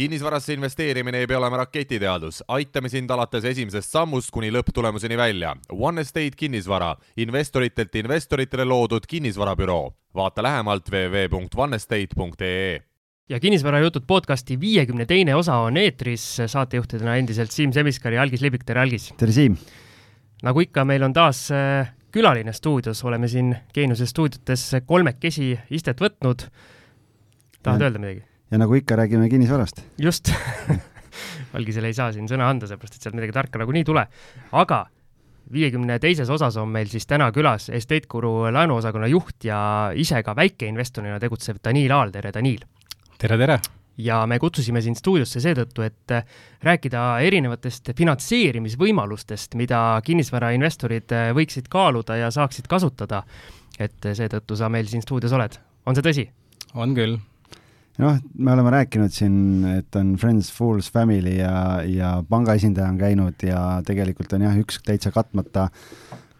kinnisvarasse investeerimine ei pea olema raketiteadus, aitame sind alates esimesest sammust kuni lõpptulemuseni välja. One Estate kinnisvara, investoritelt investoritele loodud kinnisvarabüroo. vaata lähemalt www.onestate.ee ja Kinnisvarajutud podcasti viiekümne teine osa on eetris, saatejuhtidena endiselt Siim Semiskar ja Algis Libik, tere Algis! tere Siim! nagu ikka, meil on taas äh, külaline stuudios, oleme siin Geeniuse stuudiotes kolmekesi istet võtnud. tahad öelda midagi? Ja nagu ikka, räägime kinnisvarast. just Algisele ei saa siin sõna anda, sellepärast et sealt midagi tarka nagunii ei tule. aga viiekümne teises osas on meil siis täna külas Estate Guru laenuosakonna juht ja ise ka väikeinvestorina tegutsev Daniil Aal, tere Daniil! tere, tere! ja me kutsusime sind stuudiosse seetõttu, et rääkida erinevatest finantseerimisvõimalustest, mida kinnisvarainvestorid võiksid kaaluda ja saaksid kasutada. et seetõttu sa meil siin stuudios oled, on see tõsi? on küll noh, me oleme rääkinud siin, et on Friends, Fools, Family ja, ja panga esindaja on käinud ja tegelikult on jah, üks täitsa katmata,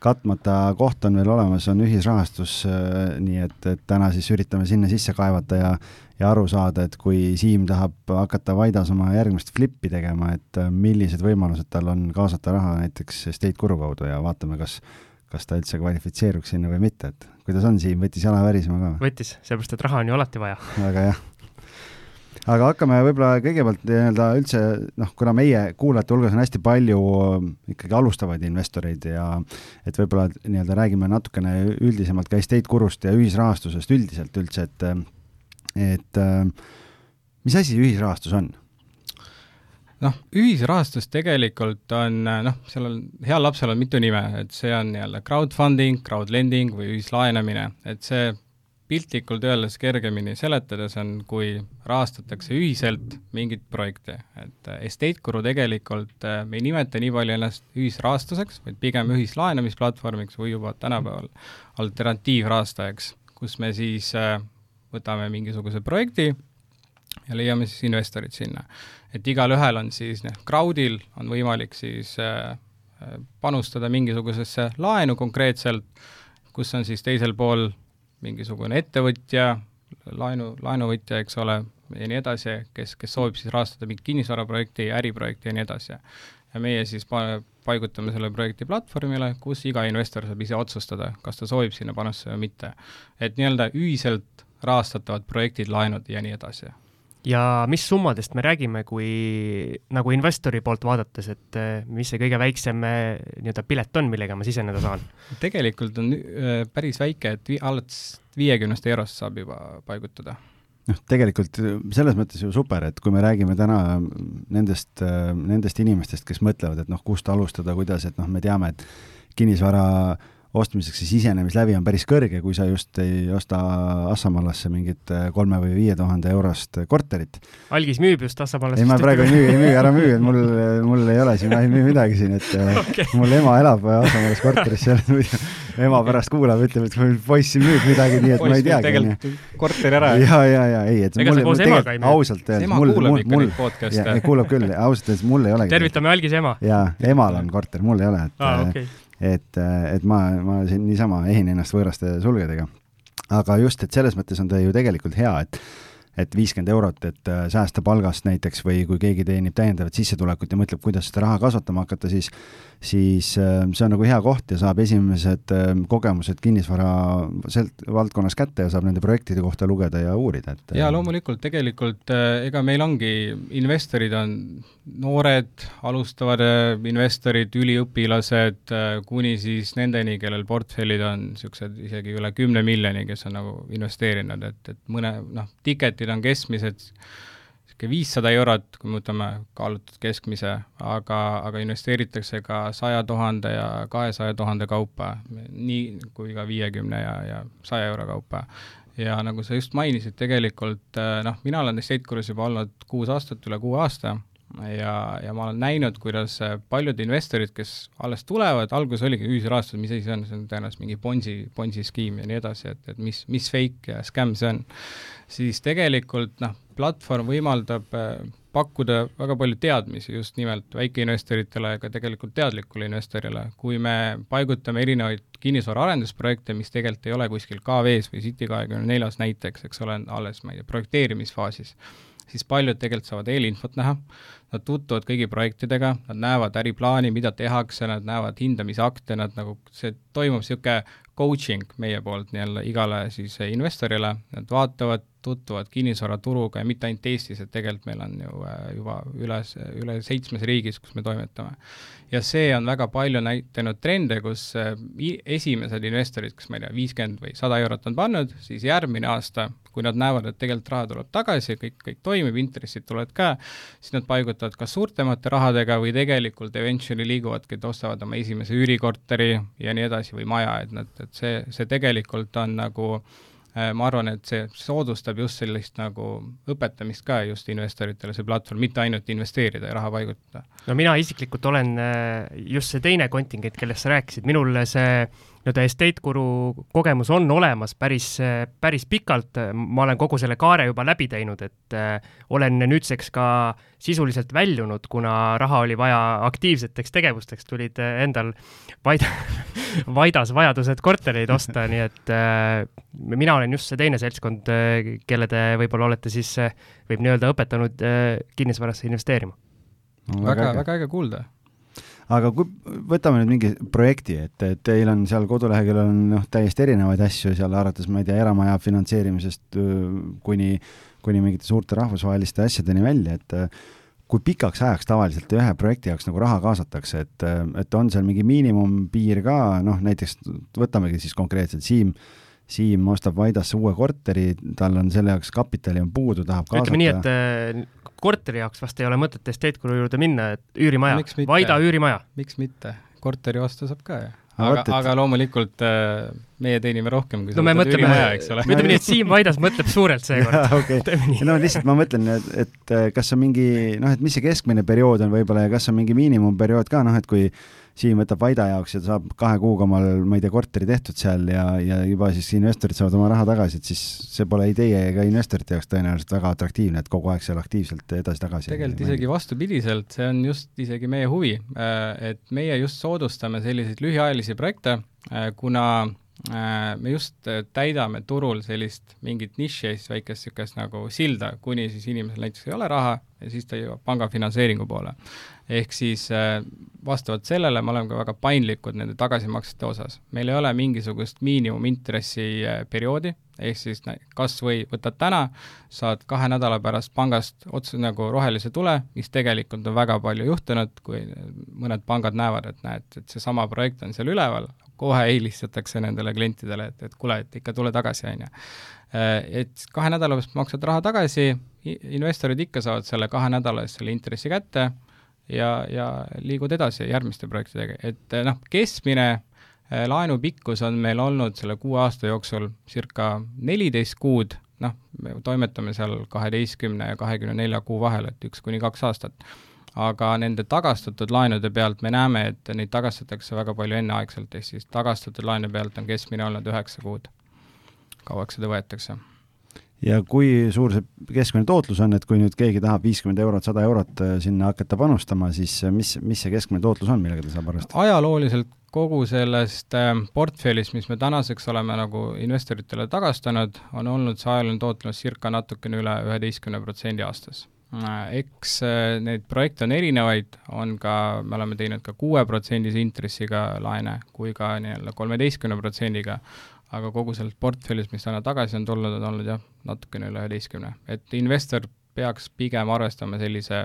katmata koht on veel olemas, on ühisrahastus, äh, nii et, et täna siis üritame sinna sisse kaevata ja ja aru saada, et kui Siim tahab hakata Vaidas oma järgmist flippi tegema, et äh, millised võimalused tal on kaasata raha näiteks Estate Guru kaudu ja vaatame, kas kas ta üldse kvalifitseeruks sinna või mitte, et kuidas on, Siim, võttis jala värisema ka? võttis, sellepärast et raha on ju alati vaja. väga hea aga hakkame võib-olla kõigepealt nii-öelda üldse noh, kuna meie kuulajate hulgas on hästi palju ikkagi alustavaid investoreid ja et võib-olla nii-öelda räägime natukene üldisemalt ka estate gurust ja ühisrahastusest üldiselt üldse, et et mis asi ühisrahastus on? noh, ühisrahastus tegelikult on noh, seal on, heal lapsel on mitu nime, et see on nii-öelda crowdfunding, crowdlending või ühislaenamine, et see piltlikult öeldes kergemini seletades on, kui rahastatakse ühiselt mingit projekti, et äh, Estate Guru tegelikult äh, me ei nimeta nii palju ennast ühisrahastuseks, vaid pigem ühislaenamisplatvormiks või juba tänapäeval alternatiivrahastajaks, kus me siis äh, võtame mingisuguse projekti ja leiame siis investorid sinna. et igalühel on siis, noh, crowd'il on võimalik siis panustada mingisugusesse laenu konkreetselt, kus on siis teisel pool mingisugune ettevõtja, laenu, laenuvõtja, eks ole, ja nii edasi, kes, kes soovib siis rahastada mingit kinnisvaraprojekti, äriprojekti ja nii edasi. ja meie siis pa-, paigutame selle projekti platvormile, kus iga investor saab ise otsustada, kas ta soovib sinna panustada või mitte. et nii-öelda ühiselt rahastatavad projektid, laenud ja nii edasi ja mis summadest me räägime, kui nagu investori poolt vaadates, et eh, mis see kõige väiksem eh, nii-öelda pilet on, millega ma siseneda saan? tegelikult on äh, päris väike, et vi-, alates viiekümnest eurost saab juba paigutada. noh, tegelikult selles mõttes ju super, et kui me räägime täna nendest, nendest inimestest, kes mõtlevad, et noh, kust alustada, kuidas, et noh, me teame, et kinnisvara äh, ostmiseks see sisenemislävi on päris kõrge, kui sa just ei osta Assamalasse mingit äh, kolme või viie tuhande eurost korterit. algis müüb just Assamalasse. ei, ma praegu ei müü, ei müü, ära müü, et mul, mul ei ole siin, ma ei müü midagi siin, et äh, okay. mul ema elab Assamalas korteris seal, ema pärast kuulab, ütleb, et mul poiss müüb midagi, nii et poiss ma ei teagi. tegelikult korteri ära. ja, ja, ja ei, et ega sa koos emaga ei müü. ausalt öeldes, mul, mul, mul, kuulab küll, ausalt öeldes mul ei olegi. tervitame Algise ema. jaa, emal on korter, mul ei ole, et ah, okay et, et ma, ma siin niisama ehin ennast võõraste sulgedega. aga just, et selles mõttes on ta ju tegelikult hea, et et viiskümmend eurot, et äh, säästa palgast näiteks või kui keegi teenib täiendavat sissetulekut ja mõtleb, kuidas seda raha kasvatama hakata, siis siis äh, see on nagu hea koht ja saab esimesed äh, kogemused kinnisvara sealt valdkonnas kätte ja saab nende projektide kohta lugeda ja uurida, et jaa, loomulikult, tegelikult ega meil ongi, investorid on noored, alustavad investorid, üliõpilased, kuni siis nendeni, kellel portfellid on niisugused isegi üle kümne miljoni, kes on nagu investeerinud, et, et mõne noh, tiketid on keskmised niisugune viissada eurot, kui me võtame kaalutud keskmise, aga, aga investeeritakse ka saja tuhande ja kahesaja tuhande kaupa, nii kui ka viiekümne ja, ja saja euro kaupa. ja nagu sa just mainisid, tegelikult noh, mina olen Estate Guru's juba olnud kuus aastat, üle kuue aasta, ja, ja ma olen näinud, kuidas paljud investorid, kes alles tulevad, alguses oligi ühisrahastus, mis asi see on, see on tõenäoliselt mingi Bonsi, Bonsi skeem ja nii edasi, et, et mis, mis fake ja skäm see on, siis tegelikult noh, platvorm võimaldab äh, pakkuda väga palju teadmisi just nimelt väikeinvestoritele ja ka tegelikult teadlikule investorile. kui me paigutame erinevaid kinnisvaraarendusprojekte, mis tegelikult ei ole kuskil KV-s või City kahekümne neljas näiteks, eks ole, alles, ma ei tea, projekteerimisfaasis, siis paljud tegelikult saavad eelinfot näha, nad tutvuvad kõigi projektidega, nad näevad äriplaani, mida tehakse, nad näevad hindamisakte, nad nagu, see toimub niisugune coaching meie poolt nii-öelda igale siis investorile, nad vaatavad, tutvuvad kinnisvaraturuga ja mitte ainult Eestis, et tegelikult meil on ju äh, juba üle, üle seitsmes riigis, kus me toimetame. ja see on väga palju näitanud trende, kus äh, esimesed investorid, kes ma ei tea, viiskümmend või sada eurot on pannud, siis järgmine aasta, kui nad näevad, et tegelikult raha tuleb tagasi, kõik, kõik toimib, intressid tulevad ka, siis nad paigutavad kas suurtemate rahadega või tegelikult eventually liiguvadki, et ostavad oma esimese üürikorteri ja nii edasi või maja, et nad, et see, see tegelikult on nagu äh, Äh, ma arvan, et see soodustab just sellist nagu õpetamist ka just investoritele, see platvorm, mitte ainult investeerida ja raha paigutada. no mina isiklikult olen äh, just see teine kontingent, kellest sa rääkisid, minul see nii-öelda estate guru kogemus on olemas päris, päris pikalt, ma olen kogu selle kaare juba läbi teinud, et äh, olen nüüdseks ka sisuliselt väljunud, kuna raha oli vaja aktiivseteks tegevusteks, tulid äh, endal vaid-, vaidas vajadused kortereid osta, nii et äh, mina olen just see teine seltskond, kelle te võib-olla olete siis, võib nii-öelda õpetanud kinnisvarasse investeerima. No,. väga, väga äge kuulda aga kui võtame nüüd mingi projekti, et, et teil on seal koduleheküljel on noh, täiesti erinevaid asju seal alates, ma ei tea, eramaja finantseerimisest kuni, kuni mingite suurte rahvusvaheliste asjadeni välja, et kui pikaks ajaks tavaliselt ühe projekti jaoks nagu raha kaasatakse, et, et on seal mingi miinimumpiir ka, noh näiteks võtamegi siis konkreetselt Siim Siim ostab Vaidasse uue korteri, tal on selle jaoks kapitali on puudu, tahab kaasata. ütleme nii, et korteri jaoks vast ei ole mõtet Estate Guru juurde minna, et üürimaja, Vaida üürimaja. miks mitte, korteri osta saab ka ju aga, aga loomulikult äh, meie teenime rohkem kui no me mõtleme, ütleme nii, et Siim Vaidas mõtleb suurelt seekord. Okay. no lihtsalt ma mõtlen, et, et kas on mingi noh, et mis see keskmine periood on võib-olla ja kas on mingi miinimumperiood ka noh, et kui Siim võtab Vaida jaoks ja ta saab kahe kuuga omal, ma ei tea, korteri tehtud seal ja, ja juba siis investorid saavad oma raha tagasi, et siis see pole ei teie ega investorite jaoks tõenäoliselt väga atraktiivne, et kogu aeg seal aktiivselt edasi-tagasi. tegelikult isegi vastupidiselt, see on just isegi meie huvi, äh, et meie just soodustame selliseid lühiajalisi projekte, äh, kuna äh, me just täidame turul sellist mingit nišši ja siis väikest niisugust nagu silda, kuni siis inimesel näiteks ei ole raha ja siis ta jõuab panga finantseeringu poole ehk siis äh, vastavalt sellele me oleme ka väga paindlikud nende tagasimaksete osas. meil ei ole mingisugust miinimumintressi äh, perioodi, ehk siis kas või võtad täna, saad kahe nädala pärast pangast otse nagu rohelise tule, mis tegelikult on väga palju juhtunud, kui mõned pangad näevad, et näed, et seesama projekt on seal üleval, kohe eelistatakse nendele klientidele, et, et kuule, et ikka tule tagasi, on ju. Äh, et kahe nädala pärast maksad raha tagasi, investorid ikka saavad selle kahe nädala eest selle intressi kätte ja, ja liigud edasi järgmiste projektidega, et noh, keskmine äh, laenu pikkus on meil olnud selle kuue aasta jooksul circa neliteist kuud, noh, me toimetame seal kaheteistkümne ja kahekümne nelja kuu vahel, et üks kuni kaks aastat. aga nende tagastatud laenude pealt me näeme, et neid tagastatakse väga palju enneaegselt, ehk siis tagastatud laenu pealt on keskmine olnud üheksa kuud, kauaks seda võetakse ja kui suur see keskmine tootlus on, et kui nüüd keegi tahab viiskümmend eurot, sada eurot äh, sinna hakata panustama, siis äh, mis, mis see keskmine tootlus on, millega ta saab arvestada? ajalooliselt kogu sellest äh, portfellist, mis me tänaseks oleme nagu investoritele tagastanud, on olnud see ajaline tootlus circa natukene üle üheteistkümne protsendi aastas. Eks neid projekte on erinevaid, on ka, me oleme teinud ka kuueprotsendise intressiga laene kui ka nii-öelda kolmeteistkümne protsendiga, aga kogu sellest portfellist, mis täna tagasi on tulnud, on olnud jah, natukene üle üheteistkümne, et investor peaks pigem arvestama sellise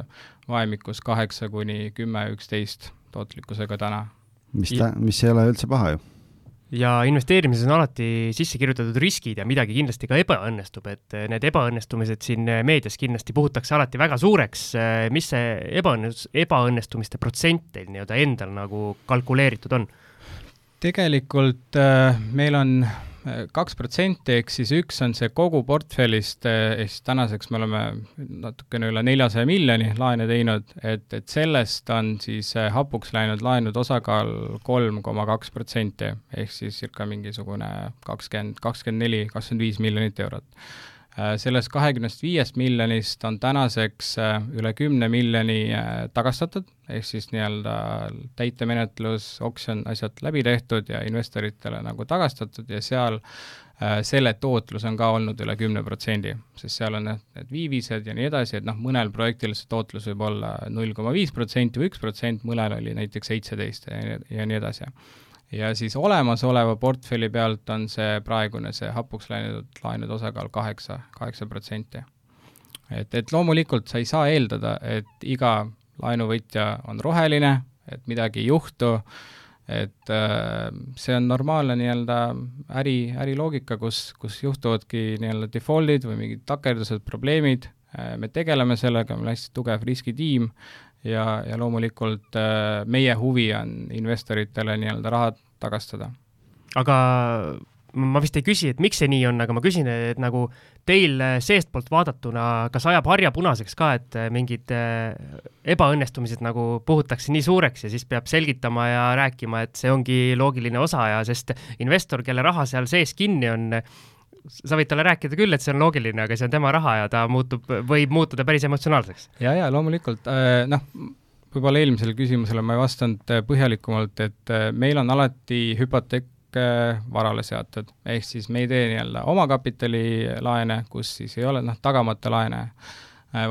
vahemikus kaheksa kuni kümme, üksteist tootlikkusega täna. mis ta, mis ei ole üldse paha ju ja investeerimises on alati sisse kirjutatud riskid ja midagi kindlasti ka ebaõnnestub, et need ebaõnnestumised siin meedias kindlasti puhutakse alati väga suureks. mis see ebaõnnestus, ebaõnnestumiste protsent teil nii-öelda endal nagu kalkuleeritud on? Tegelikult äh, meil on äh, kaks protsenti, ehk siis üks on see kogu portfellist, äh, ehk siis tänaseks me oleme natukene üle neljasaja miljoni laene teinud, et, et sellest on siis hapuks läinud laenude osakaal kolm koma kaks protsenti, ehk siis circa mingisugune kakskümmend, kakskümmend neli, kakskümmend viis miljonit eurot sellest kahekümnest viiest miljonist on tänaseks äh, üle kümne miljoni äh, tagastatud, ehk siis nii-öelda täitemenetlus, oksjon, asjad läbi tehtud ja investoritele nagu tagastatud ja seal selle tootlus on ka olnud üle kümne protsendi, sest seal on need viivised ja nii edasi, et noh, mõnel projektil see tootlus võib olla null koma viis protsenti või üks protsent, mõnel oli näiteks seitseteist ja nii edasi ja siis olemasoleva portfelli pealt on see praegune, see hapuks läinud laenude osakaal kaheksa, kaheksa protsenti. et, et loomulikult sa ei saa eeldada, et iga laenuvõtja on roheline, et midagi ei juhtu, et äh, see on normaalne nii-öelda äri, äriloogika, kus, kus juhtuvadki nii-öelda default'id või mingid takerdused, probleemid äh,, me tegeleme sellega, meil on hästi tugev riskitiim ja, ja loomulikult äh, meie huvi on investoritele nii-öelda raha tagastada. aga ma vist ei küsi, et miks see nii on, aga ma küsin, et nagu teil seestpoolt vaadatuna, kas ajab harja punaseks ka, et mingid äh, ebaõnnestumised nagu puhutakse nii suureks ja siis peab selgitama ja rääkima, et see ongi loogiline osa ja sest investor, kelle raha seal sees kinni on, sa võid talle rääkida küll, et see on loogiline, aga see on tema raha ja ta muutub, võib muutuda päris emotsionaalseks. ja, ja loomulikult. Äh, noh, võib-olla eelmisele küsimusele ma ei vastanud äh, põhjalikumalt, et äh, meil on alati hüpoteek varale seatud, ehk siis me ei tee nii-öelda omakapitalilaene, kus siis ei ole noh, tagamata laene,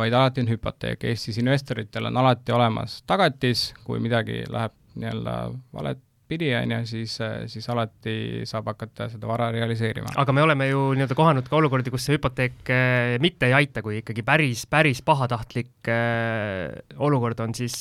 vaid alati on hüpoteek, ehk siis investoritel on alati olemas tagatis, kui midagi läheb nii-öelda valet pidi, on ju, siis, siis alati saab hakata seda vara realiseerima. aga me oleme ju nii-öelda kohanud ka olukordi, kus see hüpoteek äh, mitte ei aita, kui ikkagi päris, päris pahatahtlik äh, olukord on, siis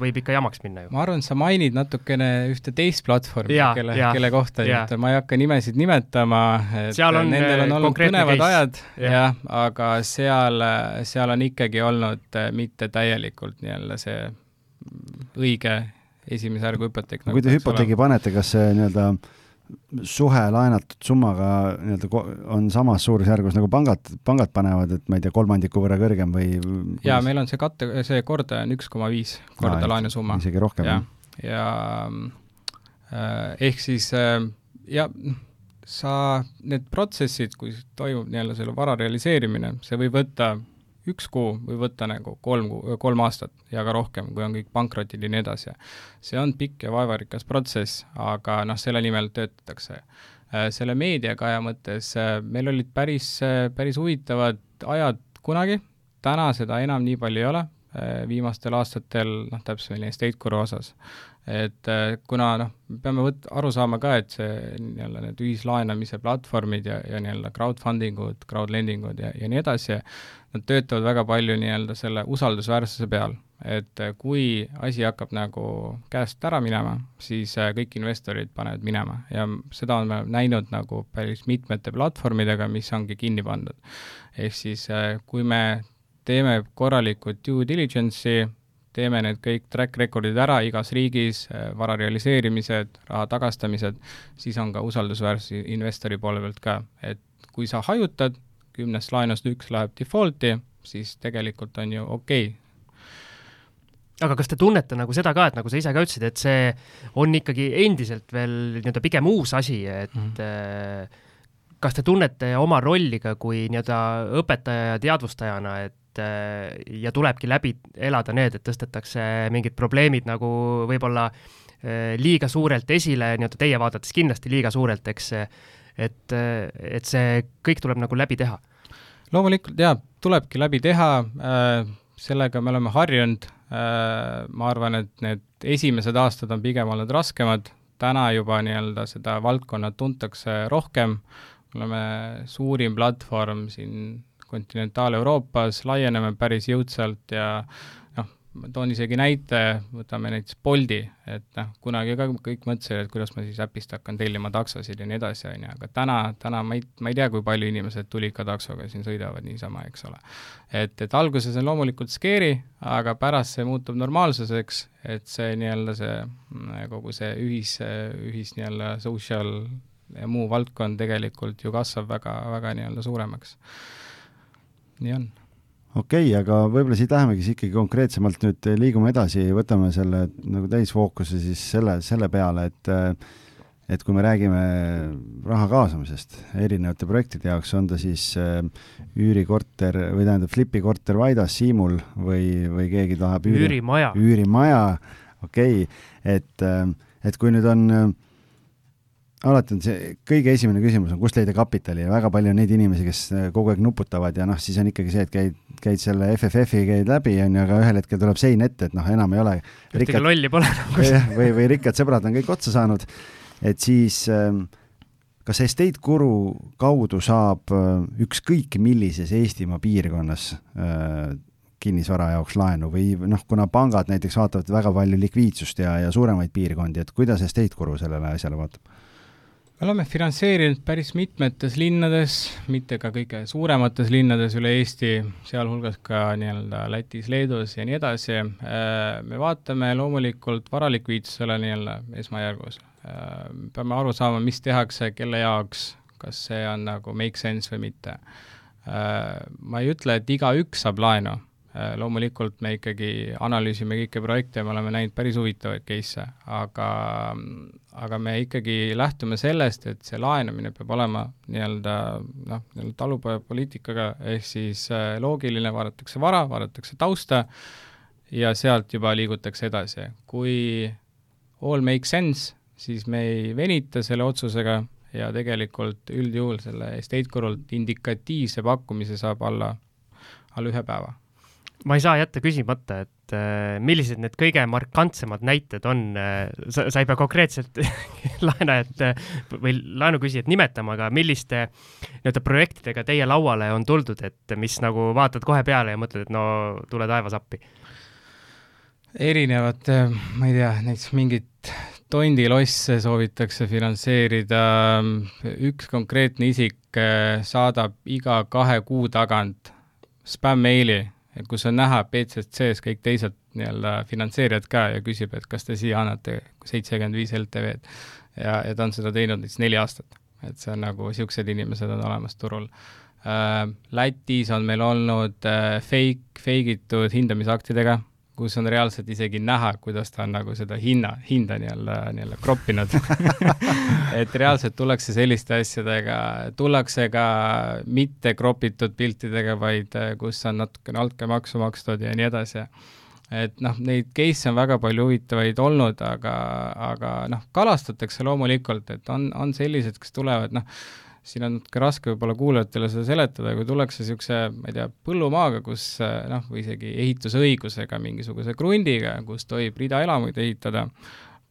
võib ikka jamaks minna ju. ma arvan, sa mainid natukene ühte teist platvormi, kelle, kelle kohta, et ma ei hakka nimesid nimetama, et seal on nendel on olnud põnevad case. ajad, jah, aga seal, seal on ikkagi olnud mitte täielikult nii-öelda see õige esimese järgu hüpoteek nagu. kui te hüpoteegi panete, kas see nii-öelda suhe laenatud summaga nii-öelda on samas suurusjärgus nagu pangad, pangad panevad, et ma ei tea, kolmandiku võrra kõrgem või? jaa, meil on see katte, see kordaja on üks koma viis korda laenusumma. isegi rohkem, jah? ja, äh, ehk siis äh, ja sa, need protsessid, kui toimub nii-öelda selle vara realiseerimine, see võib võtta üks kuu või võtta nagu kolm kolm aastat ja ka rohkem, kui on kõik pankrotid ja nii edasi. see on pikk ja vaevarikas protsess, aga noh, selle nimel töötatakse. Äh, selle meediakaja mõttes äh, meil olid päris, äh, päris huvitavad ajad kunagi, täna seda enam nii palju ei ole, viimastel aastatel noh, estate guru osas et kuna noh, me peame võt-, aru saama ka, et see nii-öelda need ühislaenamise platvormid ja, ja nii-öelda crowdfunding ud, crowdlending ud ja, ja nii edasi, nad töötavad väga palju nii-öelda selle usaldusväärsuse peal. et äh, kui asi hakkab nagu käest ära minema, siis äh, kõik investorid panevad minema ja seda oleme näinud nagu päris mitmete platvormidega, mis ongi kinni pandud. ehk siis kui me teeme korralikult due diligence'i, teeme need kõik track record'id ära igas riigis, äh, vara realiseerimised, raha tagastamised, siis on ka usaldusväärsus investori poole pealt ka, et kui sa hajutad, kümnest laenust üks läheb default'i, siis tegelikult on ju okei okay. aga kas te tunnete nagu seda ka, et nagu sa ise ka ütlesid, et see on ikkagi endiselt veel nii-öelda pigem uus asi, et mm -hmm. kas te tunnete oma rolli ka kui nii-öelda õpetaja ja teadvustajana, et äh, ja tulebki läbi elada need, et tõstetakse mingid probleemid nagu võib-olla äh, liiga suurelt esile, nii-öelda teie vaadates kindlasti liiga suurelt, eks, et, et see kõik tuleb nagu läbi teha? loomulikult jaa, tulebki läbi teha, äh, sellega me oleme harjunud, ma arvan, et need esimesed aastad on pigem olnud raskemad, täna juba nii-öelda seda valdkonna tuntakse rohkem, me oleme suurim platvorm siin kontinentaal-Euroopas, laieneme päris jõudsalt ja ma toon isegi näite, võtame näiteks Boldi, et noh, kunagi ka kõik mõtlesid, et kuidas ma siis äpist hakkan tellima taksosid ja nii edasi, on ju, aga täna, täna ma ei, ma ei tea, kui palju inimesed tulika taksoga siin sõidavad niisama, eks ole. et, et alguses on loomulikult scary, aga pärast see muutub normaalsuseks, et see nii-öelda see, kogu see ühis, ühis nii-öelda social ja muu valdkond tegelikult ju kasvab väga, väga nii-öelda suuremaks nii on. Okei okay,, aga võib-olla siit lähemegi siis ikkagi konkreetsemalt nüüd liigume edasi, võtame selle nagu täisfookuse siis selle, selle peale, et et kui me räägime raha kaasamisest erinevate projektide jaoks, on ta siis äh, üürikorter või tähendab flipi korter Vaidas, Siimul või, või keegi tahab üüri, üürimaja, üürimaja, okei okay., et, et kui nüüd on alati on see kõige esimene küsimus on, kust leida kapitali ja väga palju on neid inimesi, kes kogu aeg nuputavad ja noh, siis on ikkagi see, et käid, käid selle FFF-i, käid läbi, on ju, aga ühel hetkel tuleb sein ette, et noh, enam ei ole. ühtegi lolli pole nagu. või, või rikkad sõbrad on kõik otsa saanud et siis ähm, kas estate guru kaudu saab äh, ükskõik millises Eestimaa piirkonnas äh, kinnisvara jaoks laenu või noh, kuna pangad näiteks vaatavad väga palju likviidsust ja, ja suuremaid piirkondi, et kuidas estate guru sellele asjale vaatab? Me oleme finantseerinud päris mitmetes linnades, mitte ka kõige suuremates linnades üle Eesti, sealhulgas ka nii-öelda Lätis, Leedus ja nii edasi. Äh, me vaatame loomulikult varalikviidsusele nii-öelda esmajärgus. Äh, peame aru saama, mis tehakse, kelle jaoks, kas see on nagu make sense või mitte. Äh, ma ei ütle, et igaüks saab laenu, loomulikult me ikkagi analüüsime kõiki projekte ja me oleme näinud päris huvitavaid case'e, aga, aga me ikkagi lähtume sellest, et see laenamine peab olema nii-öelda noh, nii-öelda talupojapoliitikaga, ehk siis loogiline, vaadatakse vara, vaadatakse tausta ja sealt juba liigutakse edasi. kui all makes sense, siis me ei venita selle otsusega ja tegelikult üldjuhul selle estate gurult indikatiivse pakkumise saab alla, alla ühe päeva. Ma ei saa jätta küsimata, et äh, millised need kõige markantsemad näited on äh,, sa, sa ei pea konkreetselt laenajat äh, või laenuküsijat nimetama, aga milliste nii-öelda projektidega teie lauale on tuldud, et mis nagu vaatad kohe peale ja mõtled, et no tule taevas appi? erinevad, ma ei tea, näiteks mingid tondilosse soovitakse finantseerida, üks konkreetne isik eh, saadab iga kahe kuu tagant spämm-meili, kus on näha BCC-s kõik teised nii-öelda finantseerijad ka ja küsib, et kas te siia annate seitsekümmend viis LTV-d. ja, ja ta on seda teinud näiteks neli aastat, et see on nagu, niisugused inimesed on olemas turul äh,. Lätis on meil olnud äh, fake, fake itud hindamisaktidega kus on reaalselt isegi näha, kuidas ta on nagu seda hinna, hinda nii-öelda, nii-öelda kroppinud et reaalselt tullakse selliste asjadega, tullakse ka mitte kropitud piltidega, vaid äh, kus on natukene altkäemaksu makstud ja nii edasi. et noh, neid case'e on väga palju huvitavaid olnud, aga, aga noh, kalastatakse loomulikult, et on, on sellised, kes tulevad, noh, siin on natuke raske võib-olla kuulajatele seda seletada, kui tullakse niisuguse, ma ei tea, põllumaaga, kus noh, või isegi ehitusõigusega, mingisuguse krundiga, kus tohib ridaelamuid ehitada,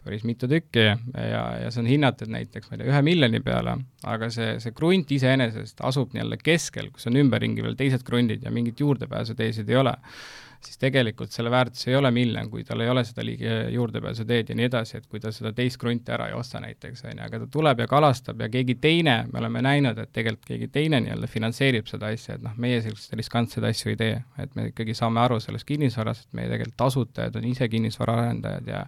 päris mitu tükki ja, ja see on hinnatud näiteks, ma ei tea, ühe miljoni peale, aga see, see krunt iseenesest asub nii-öelda keskel, kus on ümberringi veel teised krundid ja mingit juurdepääsuteesid ei ole siis tegelikult selle väärtus ei ole miljon, kui tal ei ole seda liigi juurdepääsuteed ja nii edasi, et kui ta seda teist krunti ära ei osta näiteks, on ju, aga ta tuleb ja kalastab ja keegi teine, me oleme näinud, et tegelikult keegi teine nii-öelda finantseerib seda asja, et noh, meie selliseid riskantseid asju ei tee, et me ikkagi saame aru sellest kinnisvarast, et meie tegelikult asutajad on ise kinnisvaraarendajad ja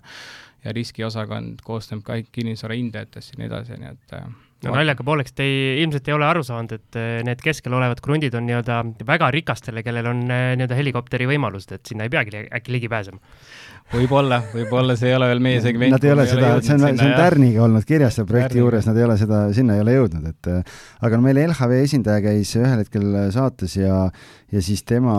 ja riskiosakond koosneb ka kinnisvara hindajatest ja nii edasi, nii et no naljaga pooleks, te ei, ilmselt ei ole aru saanud, et eh, need keskel olevad krundid on nii-öelda väga rikastele, kellel on eh, nii-öelda helikopteri võimalused, et sinna ei peagi äkki ligi pääsema võib-olla, võib-olla see ei ole veel meie segment. Nad ei ole seda, see on, see on Tärniga olnud kirjas seal projekti Tärniga. juures, nad ei ole seda, sinna ei ole jõudnud, et aga no meil LHV esindaja käis ühel hetkel saates ja ja siis tema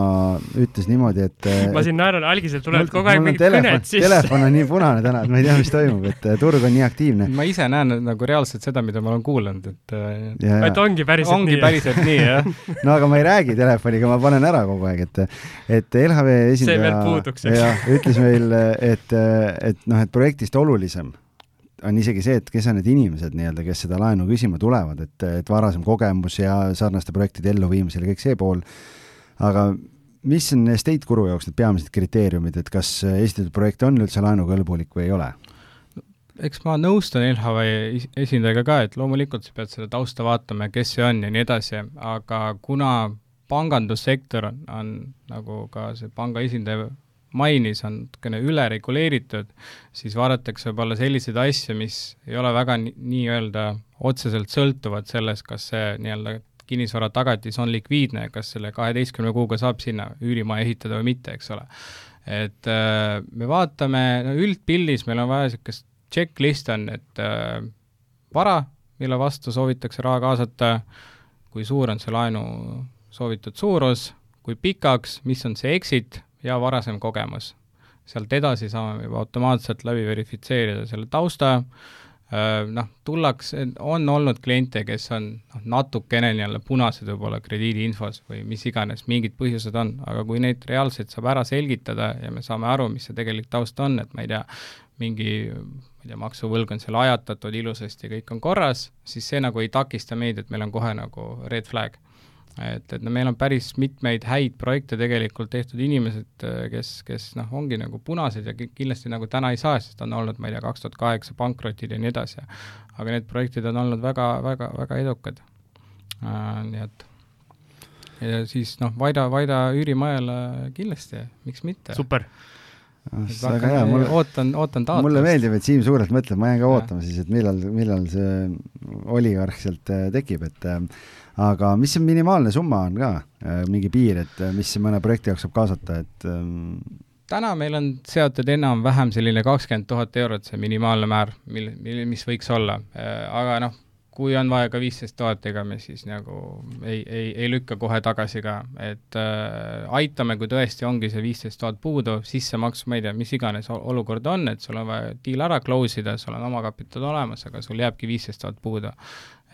ütles niimoodi, et ma siin naeran, algiselt tulevad kogu aeg mingid kõned sisse. Telefon on nii punane täna, et ma ei tea, mis toimub, et turg on nii aktiivne. ma ise näen nagu reaalselt seda, mida ma olen kuulanud, et ja, et ongi päriselt ongi nii. päriselt nii, jah no aga ma ei räägi telefoniga, ma panen ära kogu aeg, et et LHV esindaja ütles meil, et, et noh, et projektist olulisem on isegi see, et kes on need inimesed nii-öelda, kes seda laenu küsima tulevad, et, et varasem kogemus ja sarnaste projektide elluviimisel ja kõik see pool aga mis on estate guru jaoks need peamised kriteeriumid, et kas esitatud projekt on üldse laenukõlbulik või ei ole? eks ma nõustun LHV esindajaga ka, et loomulikult sa pead seda tausta vaatama ja kes see on ja nii edasi, aga kuna pangandussektor on, on, nagu ka see panga esindaja mainis, on natukene ülereguleeritud, siis vaadatakse võib-olla selliseid asju, mis ei ole väga nii-öelda otseselt sõltuvad sellest, kas see nii-öelda kinnisvara tagatis on likviidne, kas selle kaheteistkümne kuuga saab sinna üürimaja ehitada või mitte, eks ole. et äh, me vaatame, no üldpildis meil on vaja niisugust checklist on, et äh, vara, mille vastu soovitakse raha kaasata, kui suur on see laenu soovitud suurus, kui pikaks, mis on see exit ja varasem kogemus. sealt edasi saame juba automaatselt läbi verifitseerida selle tausta, noh, tullakse, on olnud kliente, kes on noh, natukene nii-öelda punased võib-olla krediidiinfos või mis iganes, mingid põhjused on, aga kui neid reaalselt saab ära selgitada ja me saame aru, mis see tegelik taust on, et ma ei tea, mingi ma ei tea, maksuvõlg on seal ajatatud ilusasti, kõik on korras, siis see nagu ei takista meid, et meil on kohe nagu red flag et, et no meil on päris mitmeid häid projekte tegelikult tehtud inimesed, kes, kes noh, ongi nagu punased ja kindlasti nagu täna ei saa, sest on olnud, ma ei tea, kaks tuhat kaheksa pankrotid ja nii edasi. aga need projektid on olnud väga, väga, väga edukad äh,. nii et ja siis noh, Vaida, Vaida üürimajale kindlasti, miks mitte. super väga hea, mulle ootan, ootan taotlust. mulle meeldib, et Siim suurelt mõtleb, ma jään ka ootama siis, et millal, millal see oligarh sealt äh, tekib, et äh, aga mis see minimaalne summa on ka, äh, mingi piir, et äh, mis mõne projekti jaoks saab kaasata, et ähm... täna meil on seatud enam-vähem selline kakskümmend tuhat eurot, see minimaalne määr, mil, mil, mis võiks olla, äh, aga noh, kui on vaja ka viisteist tuhat, ega me siis nagu ei, ei, ei lükka kohe tagasi ka, et äh, aitame, kui tõesti ongi see viisteist tuhat puudu, sissemaks, ma ei tea, mis iganes olukord on, et sul on vaja deal ära close ida, sul on omakapital olemas, aga sul jääbki viisteist tuhat puudu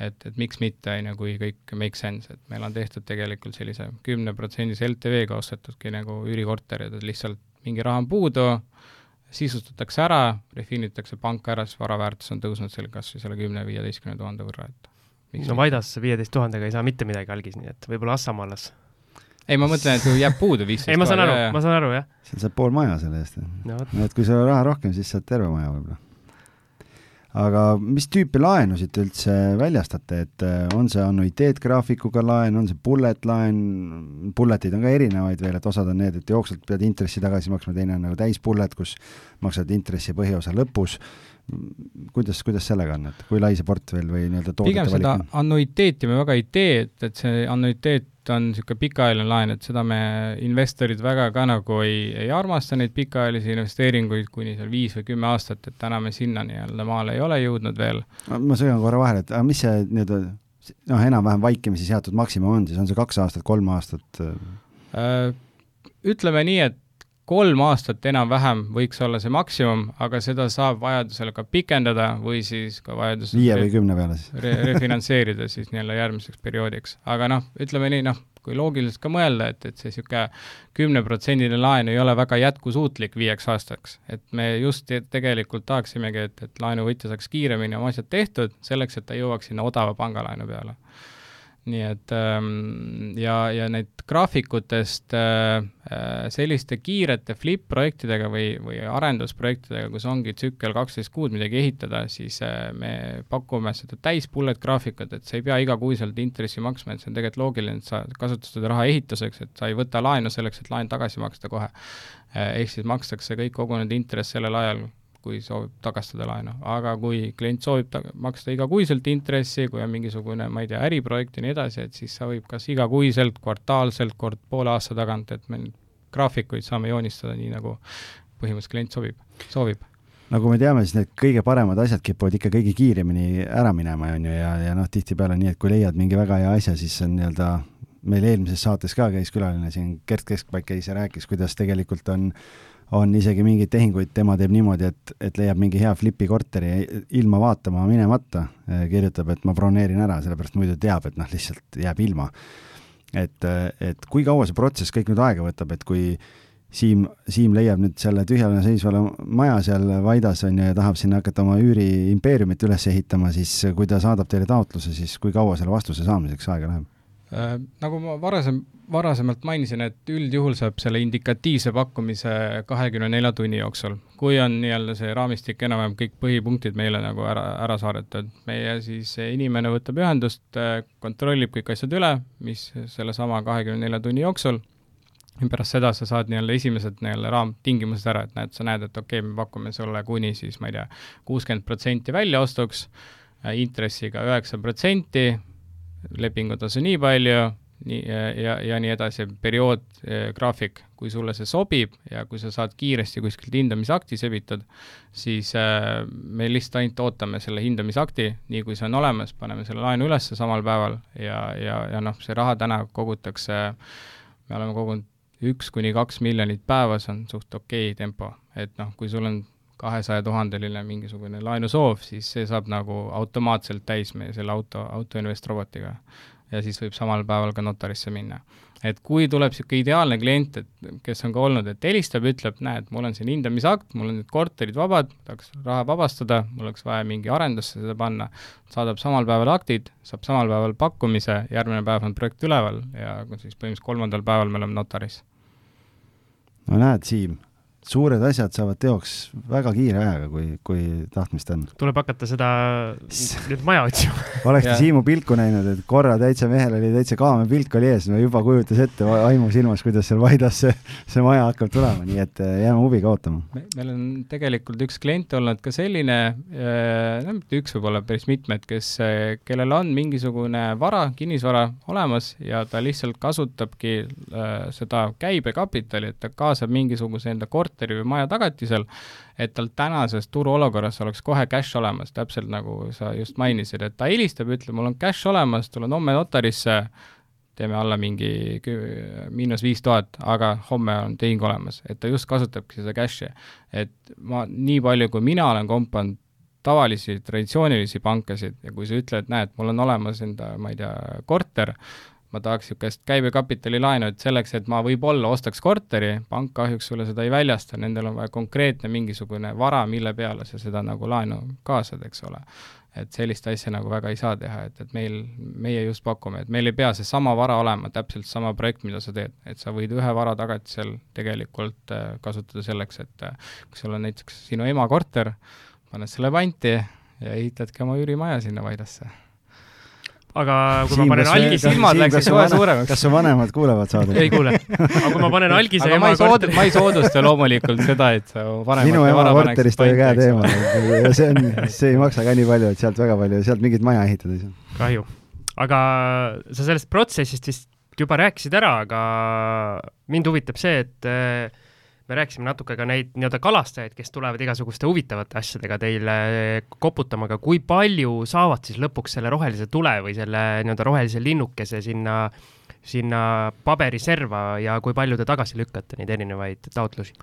et, et miks mitte, on ju, kui kõik make sense, et meil on tehtud tegelikult sellise kümneprotsendise LTV-ga ostetudki nagu üürikorterid, et lihtsalt mingi raha on puudu, sisustatakse ära, refinitakse panka ära, siis vara väärtus on tõusnud seal kas või selle kümne-viieteistkümne tuhande võrra, et miks no Vaidas viieteist tuhandega ei saa mitte midagi algis, nii et võib-olla Assamaalas ei, ma mõtlen, et jääb puudu viisteist ei, ma saan aru, ma saan aru, jah. seal saab pool maja selle eest no,. et kui sul on raha rohkem, siis saad terve maja võib-olla aga mis tüüpi laenusid te üldse väljastate, et äh, on see annuiteetgraafikuga laen, on see bullet laen, bulletid on ka erinevaid veel, et osad on need, et jooksvalt pead intressi tagasi maksma, teine on nagu täis bullet, kus maksad intressi põhiosa lõpus, kuidas, kuidas sellega on, et kui lai see portfell või nii-öelda pigem seda annuiteeti me väga ei tee, et, et see annuiteet on niisugune pikaajaline laen, et seda me investorid väga ka nagu ei, ei armasta, neid pikaajalisi investeeringuid kuni seal viis või kümme aastat, et täna me sinna nii-öelda maale ei ole jõudnud veel. ma segan korra vahele, et aga mis see nii-öelda noh, enam-vähem vaikimisi seatud maksimum on siis, on see kaks aastat, kolm aastat? Äh, ütleme nii, et kolm aastat enam-vähem võiks olla see maksimum, aga seda saab vajadusel ka pikendada või siis ka vajadusel viie või kümne peale siis re? refinantseerida siis nii-öelda järgmiseks perioodiks. aga noh, ütleme nii, noh, kui loogiliselt ka mõelda, et, et see niisugune kümneprotsendiline laen ei ole väga jätkusuutlik viieks aastaks. et me just tegelikult tahaksimegi, et, et laenuvõtja saaks kiiremini oma asjad tehtud, selleks et ta jõuaks sinna odava pangalaenu peale nii et ähm, ja, ja need graafikutest äh, äh, selliste kiirete flip-projektidega või, või arendusprojektidega, kus ongi tsükkel kaksteist kuud midagi ehitada, siis äh, me pakume seda täis bullet graafikut, et sa ei pea igakuiselt intressi maksma, et see on tegelikult loogiline, et sa kasutad seda raha ehituseks, et sa ei võta laenu selleks, et laen tagasi maksta kohe. ehk siis makstakse kõik kogunenud intress sellel ajal, kui soovib tagastada laenu, aga kui klient soovib ta-, maksta igakuiselt intressi, kui on mingisugune, ma ei tea, äriprojekt ja nii edasi, et siis sa võib kas igakuiselt, kvartaalselt, kord poole aasta tagant, et me graafikuid saame joonistada nii, nagu põhimõtteliselt klient sobib, soovib. Nagu me teame, siis need kõige paremad asjad kipuvad ikka kõige kiiremini ära minema, on ju, ja, ja noh, tihtipeale nii, et kui leiad mingi väga hea asja, siis on nii-öelda, meil eelmises saates ka käis külaline siin, Gert Keskpaik käis ja rääkis, kuidas tegelikult on on isegi mingeid tehinguid, tema teeb niimoodi, et, et leiab mingi hea flipi korteri ilma vaatama minemata, kirjutab, et ma broneerin ära, sellepärast muidu teab, et noh, lihtsalt jääb ilma. et, et kui kaua see protsess kõik nüüd aega võtab, et kui Siim, Siim leiab nüüd selle tühjana seisvale maja seal Vaidas on ju ja tahab sinna hakata oma üüriimpeeriumit üles ehitama, siis kui ta saadab teile taotluse, siis kui kaua selle vastuse saamiseks aega läheb? Äh, nagu ma varasem, varasemalt mainisin, et üldjuhul saab selle indikatiivse pakkumise kahekümne nelja tunni jooksul, kui on nii-öelda see raamistik enam-vähem kõik põhipunktid meile nagu ära, ära saadetud. meie siis inimene võtab ühendust, äh, kontrollib kõik asjad üle, mis sellesama kahekümne nelja tunni jooksul, ja pärast seda sa saad nii-öelda esimesed nii-öelda raamtingimused ära, et näed, sa näed, et okei okay,, me pakume sulle kuni siis, ma ei tea, kuuskümmend protsenti väljaostuks, äh, intressiga üheksa protsenti, lepingutasu nii palju, nii, ja, ja nii edasi, periood, graafik, kui sulle see sobib ja kui sa saad kiiresti kuskilt hindamisakti sebitud, siis äh, me lihtsalt ainult ootame selle hindamisakti, nii kui see on olemas, paneme selle laenu üles samal päeval ja, ja, ja noh, see raha täna kogutakse, me oleme kogunud üks kuni kaks miljonit päevas on suht okei okay tempo, et noh, kui sul on kahesaja tuhandeline mingisugune laenusoov, siis see saab nagu automaatselt täis meie selle auto, Autoinvest robotiga. ja siis võib samal päeval ka notarisse minna. et kui tuleb niisugune ideaalne klient, et kes on ka olnud, et helistab, ütleb, näed, mul on siin hindamisakt, mul on nüüd korterid vabad, tahaks raha vabastada, mul oleks vaja mingi arendusse seda panna, saadab samal päeval aktid, saab samal päeval pakkumise, järgmine päev on projekt üleval ja siis põhimõtteliselt kolmandal päeval me oleme notaris. no näed, Siim suured asjad saavad teoks väga kiire ajaga, kui, kui tahtmist on. tuleb hakata seda nüüd maja otsima oleks te Siimu pilku näinud, et korra täitsa mehel oli täitsa kaamepilk oli ees, no juba kujutas ette aimu silmas, kuidas seal Vaidas see, see maja hakkab tulema, nii et äh, jääme huviga ootama me,. meil on tegelikult üks klient olnud ka selline, äh, no mitte üks, võib-olla päris mitmed, kes, äh, kellel on mingisugune vara, kinnisvara olemas ja ta lihtsalt kasutabki seda käibekapitali, et ta kaasab mingisuguse enda korteri korteri või maja tagatisel, et tal tänases turuolukorras oleks kohe cash olemas, täpselt nagu sa just mainisid, et ta helistab, ütleb, mul on cash olemas, tulen homme notarisse, teeme alla mingi miinus viis tuhat, aga homme on tehing olemas, et ta just kasutabki seda cash'i. et ma, nii palju, kui mina olen kompanud tavalisi traditsioonilisi pankasid ja kui sa ütled, näed, mul on olemas enda, ma ei tea, korter, ma tahaks niisugust käibekapitali laenu, et selleks, et ma võib-olla ostaks korteri, pank kahjuks sulle seda ei väljasta, nendel on vaja konkreetne mingisugune vara, mille peale sa seda nagu laenu kaasad, eks ole. et sellist asja nagu väga ei saa teha, et, et meil, meie just pakume, et meil ei pea seesama vara olema täpselt sama projekt, mida sa teed, et sa võid ühe vara tagatisel tegelikult äh, kasutada selleks, et äh, kui sul on näiteks sinu ema korter, paned selle panti ja ehitadki oma üürimaja sinna Vaidasse aga kui Siim, ma panen algise silmad läksid kohe suuremaks. kas su vanemad kuulevad saadet? ei kuule. aga kui ma panen algise aga ma ei sood-, ma ei soodusta loomulikult seda, et sa vanemate minu ema korterist oli käed eemal see on, see ei maksa ka nii palju, et sealt väga palju, sealt mingit maja ehitada ei saa. kahju. aga sa sellest protsessist vist juba rääkisid ära, aga mind huvitab see, et me rääkisime natuke ka neid nii-öelda kalastajaid, kes tulevad igasuguste huvitavate asjadega teile koputama, aga kui palju saavad siis lõpuks selle rohelise tule või selle nii-öelda rohelise linnukese sinna, sinna paberiserva ja kui palju te tagasi lükkate neid erinevaid taotlusi?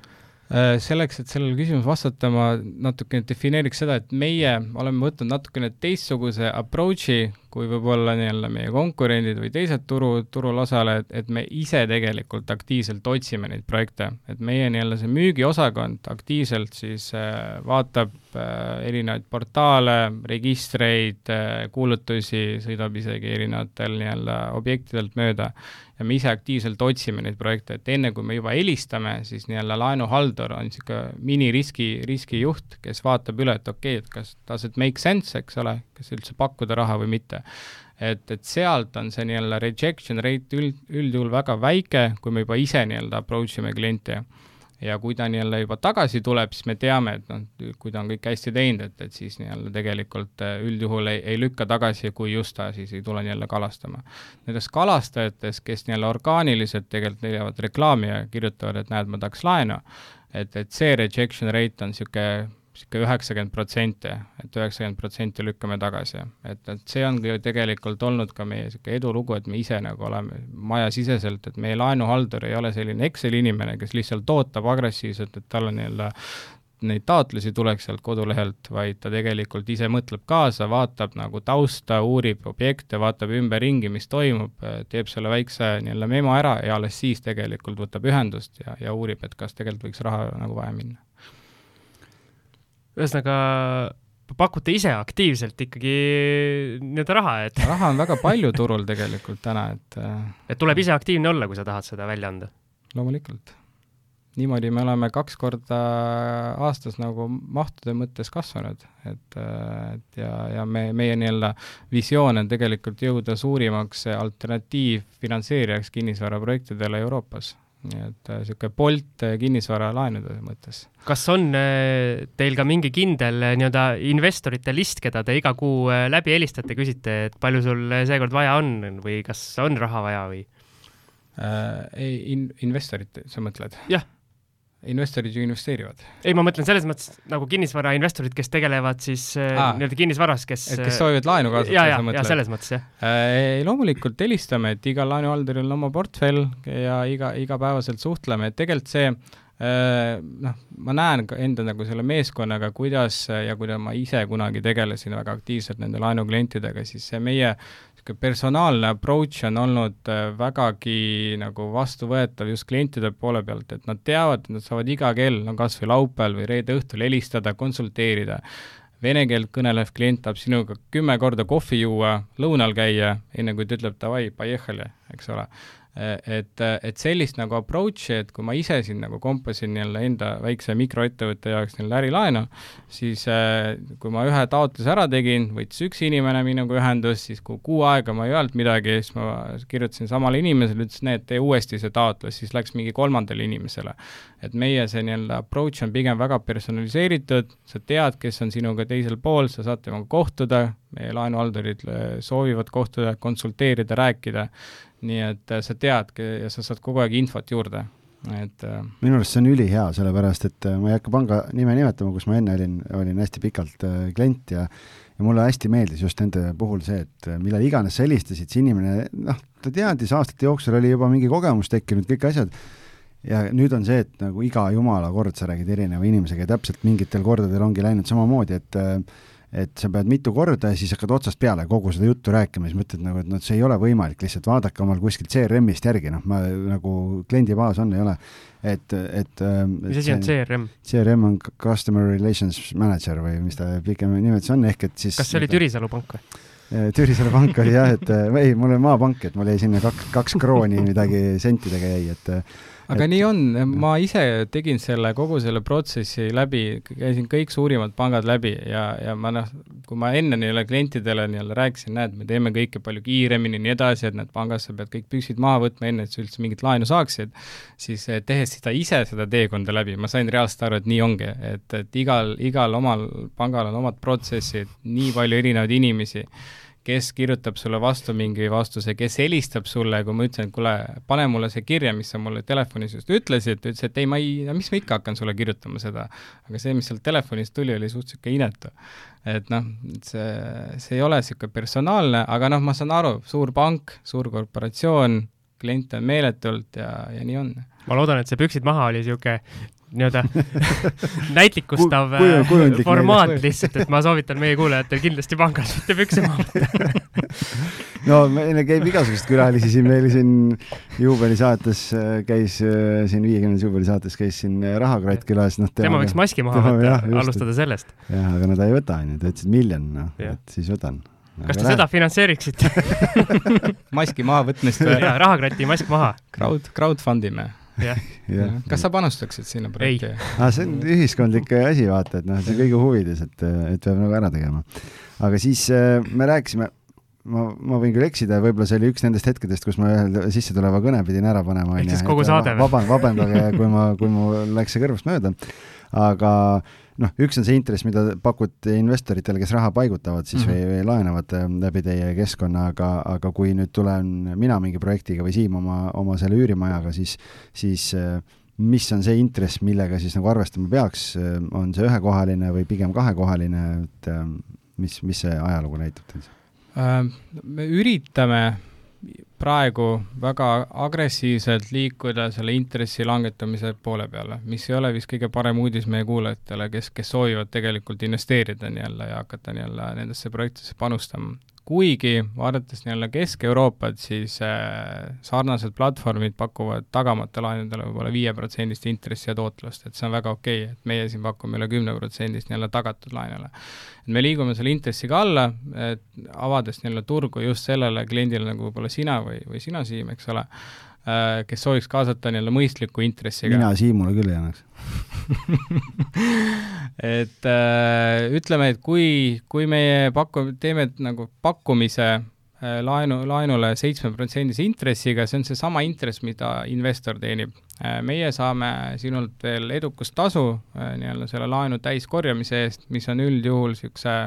Äh, selleks, et sellele küsimusele vastata, ma natukene defineeriks seda, et meie oleme võtnud natukene teistsuguse approach'i kui võib-olla nii-öelda meie konkurendid või teised turu, turul osalejad, et me ise tegelikult aktiivselt otsime neid projekte, et meie nii-öelda see müügiosakond aktiivselt siis äh, vaatab äh, erinevaid portaale, registreid äh,, kuulutusi, sõidab isegi erinevatel nii-öelda objektidelt mööda. Ja me ise aktiivselt otsime neid projekte, et enne kui me juba helistame, siis nii-öelda laenuhaldur on niisugune miniriski, riskijuht, kes vaatab üle, et okei okay,, et kas does it make sense, eks ole, kas üldse pakkuda raha või mitte. Et, et sealt on see nii-öelda rejection rate üld, üldjuhul väga väike, kui me juba ise nii-öelda approach ime klienti. ja kui ta nii-öelda juba tagasi tuleb, siis me teame, et noh, kui ta on kõik hästi teinud, et, et siis nii-öelda tegelikult äh, üldjuhul ei, ei lükka tagasi, kui just ta siis ei tule nii-öelda kalastama. Nendest kalastajatest, kes nii-öelda orgaaniliselt tegelikult leiavad reklaami ja kirjutavad, et näed, ma tahaks laenu, et, et see rejection rate on niisugune niisugune üheksakümmend protsenti, et üheksakümmend protsenti lükkame tagasi. et, et see ongi ju tegelikult olnud ka meie niisugune edulugu, et me ise nagu oleme majasiseselt, et meie laenuhaldur ei ole selline Exceli inimene, kes lihtsalt ootab agressiivselt, et tal on nii-öelda neid taotlusi tuleks sealt kodulehelt, vaid ta tegelikult ise mõtleb kaasa, vaatab nagu tausta, uurib objekte, vaatab ümberringi, mis toimub, teeb selle väikse nii-öelda memo ära ja alles siis tegelikult võtab ühendust ja, ja uurib, et kas tegelikult võiks raha nagu vaja minna ühesõnaga pakute ise aktiivselt ikkagi nii-öelda raha, et raha on väga palju turul tegelikult täna, et äh, et tuleb ise aktiivne olla, kui sa tahad seda välja anda? loomulikult. niimoodi me oleme kaks korda aastas nagu mahtude mõttes kasvanud, et, äh, et ja, ja me, meie nii-öelda visioon on tegelikult jõuda suurimaks alternatiivfinantseerijaks kinnisvaraprojektidele Euroopas nii et niisugune Bolt kinnisvaralaenude mõttes. kas on teil ka mingi kindel nii-öelda investorite list, keda te iga kuu läbi helistate, küsite, et palju sul seekord vaja on või kas on raha vaja või äh,? ei, in-, investorit, sa mõtled? jah investorid ju investeerivad. ei, ma mõtlen selles mõttes nagu kinnisvarainvestorid, kes tegelevad siis äh, nii-öelda kinnisvaras, kes et kes soovivad laenu kasutada, sa mõtled? ja, selles mõttes, jah äh,. loomulikult helistame, et igal laenuhalduril on oma portfell ja iga, igapäevaselt suhtleme, et tegelikult see äh, noh, ma näen ka enda nagu selle meeskonnaga, kuidas ja kuidas ma ise kunagi tegelesin väga aktiivselt nende laenuklientidega, siis see meie niisugune personaalne approach on olnud äh, vägagi nagu vastuvõetav just klientide poole pealt, et nad teavad, et nad saavad iga kell, no kas või laupäeval või reede õhtul helistada, konsulteerida. Vene keelt kõnelev klient tahab sinuga kümme korda kohvi juua, lõunal käia, enne kui ta ütleb davai, pojehali, eks ole et, et sellist nagu approach'i, et kui ma ise siin nagu kompasin jälle enda väikse mikroettevõtte jaoks neile ärilaenu, siis äh, kui ma ühe taotluse ära tegin, võttis üks inimene minuga ühendust, siis kui kuu aega ma ei öelnud midagi, siis ma kirjutasin samale inimesele, ütlesin, et tee uuesti see taotlus, siis läks mingi kolmandale inimesele. et meie see nii-öelda approach on pigem väga personaliseeritud, sa tead, kes on sinuga teisel pool, sa saad temaga kohtuda, meie laenuhaldurid äh, soovivad kohtuda, konsulteerida, rääkida nii et äh, sa tead ja sa saad kogu aeg infot juurde, et äh, minu arust see on ülihea, sellepärast et äh, ma ei hakka panga nime nimetama, kus ma enne olin, olin hästi pikalt klient ja ja mulle hästi meeldis just nende puhul see, et millal iganes sa helistasid, see inimene, noh, ta teadis, aastate jooksul oli juba mingi kogemus tekkinud, kõik asjad, ja nüüd on see, et nagu iga jumala kord sa räägid erineva inimesega ja täpselt mingitel kordadel ongi läinud samamoodi, et äh, et sa pead mitu korda ja siis hakkad otsast peale kogu seda juttu rääkima, siis mõtled nagu, et noh, see ei ole võimalik, lihtsalt vaadake omal kuskilt CRM-ist järgi, noh, ma nagu kliendibaas on, ei ole, et, et mis asi on CRM? CRM on Customer Relations Manager või mis ta pikem nimetus on, ehk et siis kas see oli Türisalu pank või? Türisalu pank oli jah, et ei, mul oli maapank, et mul jäi sinna kaks, kaks krooni midagi sentidega jäi, et aga et... nii on, ma ise tegin selle, kogu selle protsessi läbi, käisin kõik suurimad pangad läbi ja, ja ma noh, kui ma enne nii-öelda klientidele nii-öelda rääkisin, näed, me teeme kõike palju kiiremini ja nii edasi, et näed, pangas sa pead kõik püksid maha võtma, enne et sa üldse mingit laenu saaksid, siis eh, tehes seda ise, seda teekonda läbi, ma sain reaalselt aru, et nii ongi, et, et igal, igal omal pangal on omad protsessid, nii palju erinevaid inimesi kes kirjutab sulle vastu mingi vastuse, kes helistab sulle, kui ma ütlesin, et kuule, pane mulle see kirja, mis sa mulle telefonis just ütlesid, ta ütles, et ei, ma ei, mis ma ikka hakkan sulle kirjutama seda. aga see, mis sealt telefonist tuli, oli suht niisugune inetu. et noh, see, see ei ole niisugune personaalne, aga noh, ma saan aru, suur pank, suur korporatsioon, kliente on meeletult ja, ja nii on. ma loodan, et see püksid maha oli niisugune nii-öelda näitlikustav Ku, äh, formaat lihtsalt, et ma soovitan meie kuulajatel kindlasti pangas mitte pükse maha võtta. No meile käib igasuguseid külalisi siin, meil siin juubelisaates äh, käis, äh, siin viiekümnendas juubelisaates käis siin Rahakratt külas, noh tema võiks maski maha võtta, jah, alustada sellest. jah, aga no ta ei võta, onju, ta ütles, et miljon, noh, et siis võtan. Kas te seda finantseeriksite? Maski mahavõtmist või? jaa, rahakratti mask maha. Crowd, crowdfund ime kas sa panustaksid sinna projekti? Ah, see on ühiskondlik asi, vaata, et noh, see on kõigi huvides, et, et peab nagu ära tegema. aga siis äh, me rääkisime, ma, ma võin küll eksida, võib-olla see oli üks nendest hetkedest, kus ma ühe sissetuleva kõne pidin ära panema. ehk siis kogu saade või? vaban-, vabandage, kui ma, kui mul läks see kõrvust mööda. aga noh, üks on see intress, mida pakute investoritele, kes raha paigutavad siis mm -hmm. või, või laenavad äh, läbi teie keskkonna, aga, aga kui nüüd tulen mina mingi projektiga või Siim oma, oma selle üürimajaga, siis, siis äh, mis on see intress, millega siis nagu arvestama peaks, äh, on see ühekohaline või pigem kahekohaline, et mis, mis see ajalugu näitab teil? me üritame praegu väga agressiivselt liikuda selle intressi langetamise poole peale, mis ei ole vist kõige parem uudis meie kuulajatele, kes, kes soovivad tegelikult investeerida nii-öelda ja hakata nii-öelda nendesse projektidesse panustama kuigi vaadates nii-öelda Kesk-Euroopat, siis äh, sarnased platvormid pakuvad tagamata laenudele võib-olla viieprotsendist intressi ja tootlust, et see on väga okei okay,, et meie siin pakume üle kümneprotsendist nii-öelda tagatud laenule. et me liigume selle intressiga alla, et avades nii-öelda turgu just sellele kliendile, nagu võib-olla sina või, või sina, Siim, eks ole kes sooviks kaasata nii-öelda mõistliku intressiga. mina Siimule küll ei annaks et äh, ütleme, et kui, kui meie paku-, teeme nagu pakkumise äh, laenu, laenule seitsmeprotsendise intressiga, see on seesama intress, mida investor teenib. meie saame sinult veel edukustasu nii-öelda selle laenu täiskorjamise eest, mis on üldjuhul niisuguse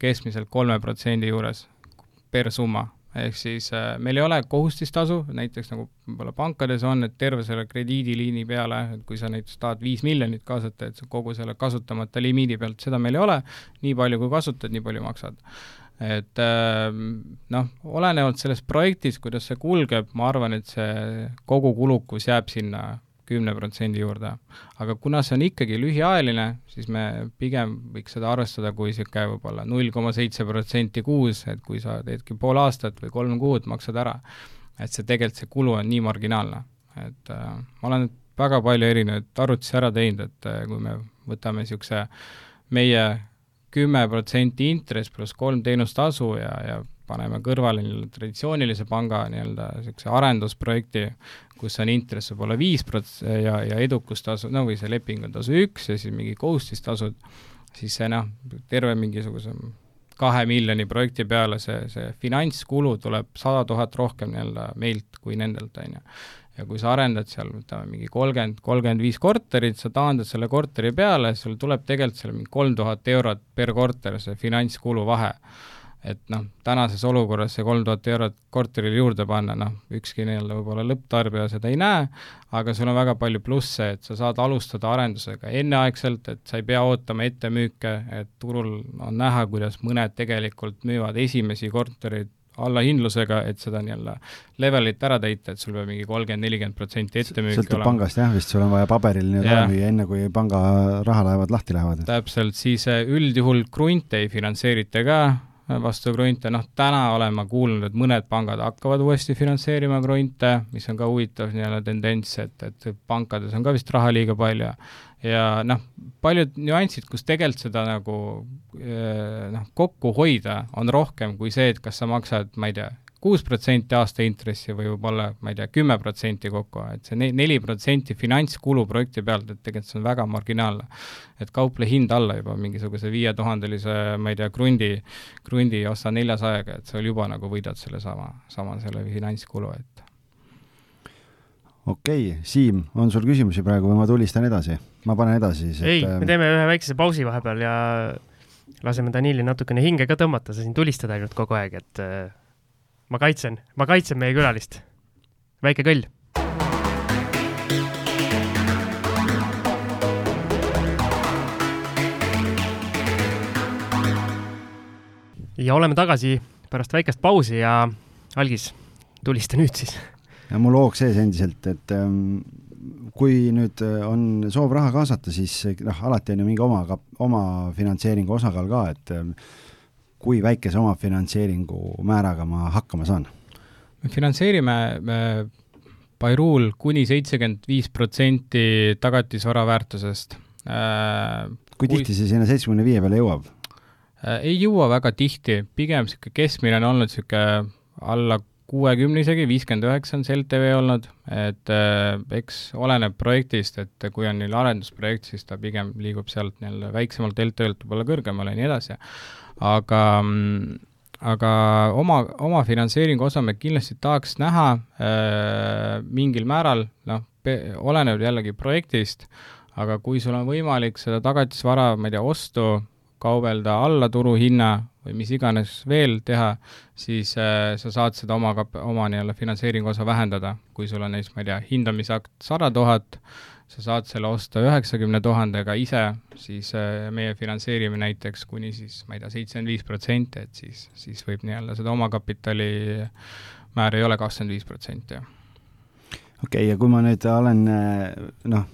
keskmiselt kolme protsendi juures per summa ehk siis äh, meil ei ole kohustustasu, näiteks nagu võib-olla pankades on, et terve selle krediidiliini peale, et kui sa näiteks tahad viis miljonit kaasata, et kogu selle kasutamata limiidi pealt, seda meil ei ole, nii palju kui kasutad, nii palju maksad. et äh, noh, olenevalt sellest projektist, kuidas see kulgeb, ma arvan, et see kogu kulukus jääb sinna kümne protsendi juurde. aga kuna see on ikkagi lühiajaline, siis me pigem võiks seda arvestada kui niisugune võib-olla null koma seitse protsenti kuus, et kui sa teedki pool aastat või kolm kuud, maksad ära, et see tegelikult, see kulu on nii marginaalne. et äh, ma olen väga palju erinevaid arvutusi ära teinud, et äh, kui me võtame niisuguse meie kümme protsenti intress pluss kolm teenustasu ja, ja paneme kõrvale nii-öelda traditsioonilise panga nii-öelda niisuguse arendusprojekti, kus on intress võib-olla viis prots- ja, ja edukustasu, no või see leping on tasu üks ja siis mingi kohustustasud, siis see noh, terve mingisuguse kahe miljoni projekti peale see, see finantskulu tuleb sada tuhat rohkem nii-öelda meilt kui nendelt, on ju. ja kui sa arendad seal, ütleme, mingi kolmkümmend, kolmkümmend viis korterit, sa taandad selle korteri peale, sul tuleb tegelikult seal mingi kolm tuhat eurot per korter, see finantskulu vahe et noh, tänases olukorras see kolm tuhat eurot korterile juurde panna, noh, ükski nii-öelda võib-olla lõpptarbija seda ei näe, aga sul on väga palju plusse, et sa saad alustada arendusega enneaegselt, et sa ei pea ootama ettemüüke, et turul on näha, kuidas mõned tegelikult müüvad esimesi kortereid allahindlusega, et seda nii-öelda levelit ära täita, et sul peab mingi kolmkümmend, nelikümmend protsenti ettemüüki sõltub olema. pangast jah, vist sul on vaja paberil nii-öelda ära müüa, enne kui panga rahalaevad lahti lähevad. täpselt, siis eh, üldjuhul krunte ei finantseerita ka, vastu krunte, noh täna olen ma kuulnud, et mõned pangad hakkavad uuesti finantseerima krunte, mis on ka huvitav nii-öelda tendents, et, et pankades on ka vist raha liiga palju. Ja noh, paljud nüansid, kus tegelikult seda nagu eh, noh, kokku hoida on rohkem kui see, et kas sa maksad, ma ei tea, kuus protsenti aastaintressi või võib-olla, ma ei tea, kümme protsenti kokku, et see neli protsenti finantskulu projekti pealt, et tegelikult see on väga marginaalne. et kauple hind alla juba mingisuguse viietuhandelise, ma ei tea, krundi, krundi osta neljasajaga, et sa juba nagu võidad selle sama, sama selle finantskulu, et okei okay,, Siim, on sul küsimusi praegu või ma tulistan edasi? ma panen edasi siis. ei, me ähm, teeme ühe väikese pausi vahepeal ja laseme Danilil natukene hinge ka tõmmata, sa siin tulistad ainult kogu aeg, et äh, ma kaitsen, ma kaitsen meie külalist. väike kõll. ja oleme tagasi pärast väikest pausi ja Algis, tulista nüüd siis. ja mul hoog sees endiselt, et ähm, kui nüüd äh, on soov raha kaasata, siis noh, alati on ju mingi oma, oma finantseeringu osakaal ka, et ähm, kui väikese omafinantseeringu määraga ma hakkama saan? me finantseerime Bayrul kuni seitsekümmend viis protsenti tagatisvara väärtusest. Äh, kui tihti see sinna seitsmekümne viie peale jõuab? Äh, ei jõua väga tihti, pigem niisugune keskmine on olnud niisugune alla kuuekümne isegi, viiskümmend üheksa on see LTV olnud, et äh, eks oleneb projektist, et kui on neil arendusprojekt, siis ta pigem liigub sealt nii-öelda väiksemalt LTV-lt võib-olla kõrgemale ja nii edasi aga, aga oma, oma finantseeringu osa me kindlasti tahaks näha äh, mingil määral, noh, oleneb jällegi projektist, aga kui sul on võimalik seda tagatisvara, ma ei tea, ostu, kaubelda alla turuhinna või mis iganes veel teha, siis äh, sa saad seda oma oma nii-öelda finantseeringu osa vähendada. kui sul on näiteks, ma ei tea, hindamisakt sada tuhat, sa saad selle osta üheksakümne tuhandega ise, siis äh, meie finantseerime näiteks kuni siis, ma ei tea, seitsekümmend viis protsenti, et siis, siis võib nii-öelda seda omakapitali määr ei ole kakskümmend viis protsenti. okei okay,, ja kui ma nüüd olen noh,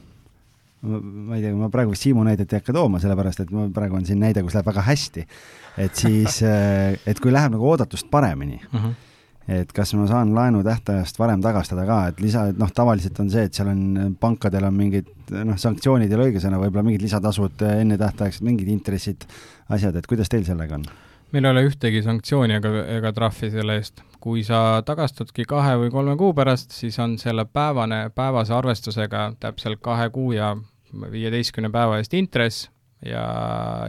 ma ei tea, ma praegu Siimu näidet ei hakka tooma, sellepärast et ma praegu on siin näide, kus läheb väga hästi. et siis, et kui läheb nagu oodatust paremini uh, mhm. -huh et kas ma saan laenu tähtajast varem tagastada ka, et lisa, noh, tavaliselt on see, et seal on, pankadel on mingid noh, sanktsioonid ei ole õigesõna, võib-olla mingid lisatasud ennetähtaegsed, mingid intressid, asjad, et kuidas teil sellega on? meil ei ole ühtegi sanktsiooni ega, ega trahvi selle eest. kui sa tagastadki kahe või kolme kuu pärast, siis on selle päevane, päevase arvestusega täpselt kahe kuu ja viieteistkümne päeva eest intress, ja,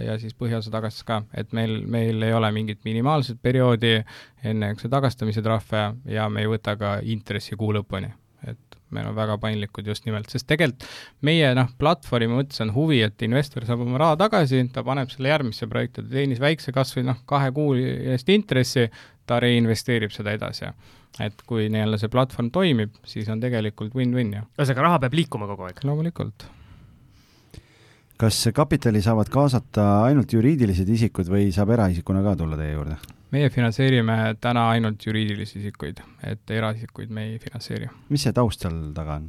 ja siis põhiosa tagastas ka, et meil, meil ei ole mingit minimaalset perioodi enne, ju, tagastamise trahve ja me ei võta ka intressi kuu lõpuni. et meil on väga paindlikud just nimelt, sest tegelikult meie noh, platvormi mõttes on huvi, et investor saab oma raha tagasi, ta paneb selle järgmisse projekti, ta teenis väikse kas või noh, kahe kuu eest intressi, ta reinvesteerib seda edasi. et kui nii-öelda see platvorm toimib, siis on tegelikult win-win ju. ühesõnaga, raha peab liikuma kogu aeg? loomulikult kas kapitali saavad kaasata ainult juriidilised isikud või saab eraisikuna ka tulla teie juurde? meie finantseerime täna ainult juriidilisi isikuid, et eraisikuid me ei finantseeri. mis see taust seal taga on?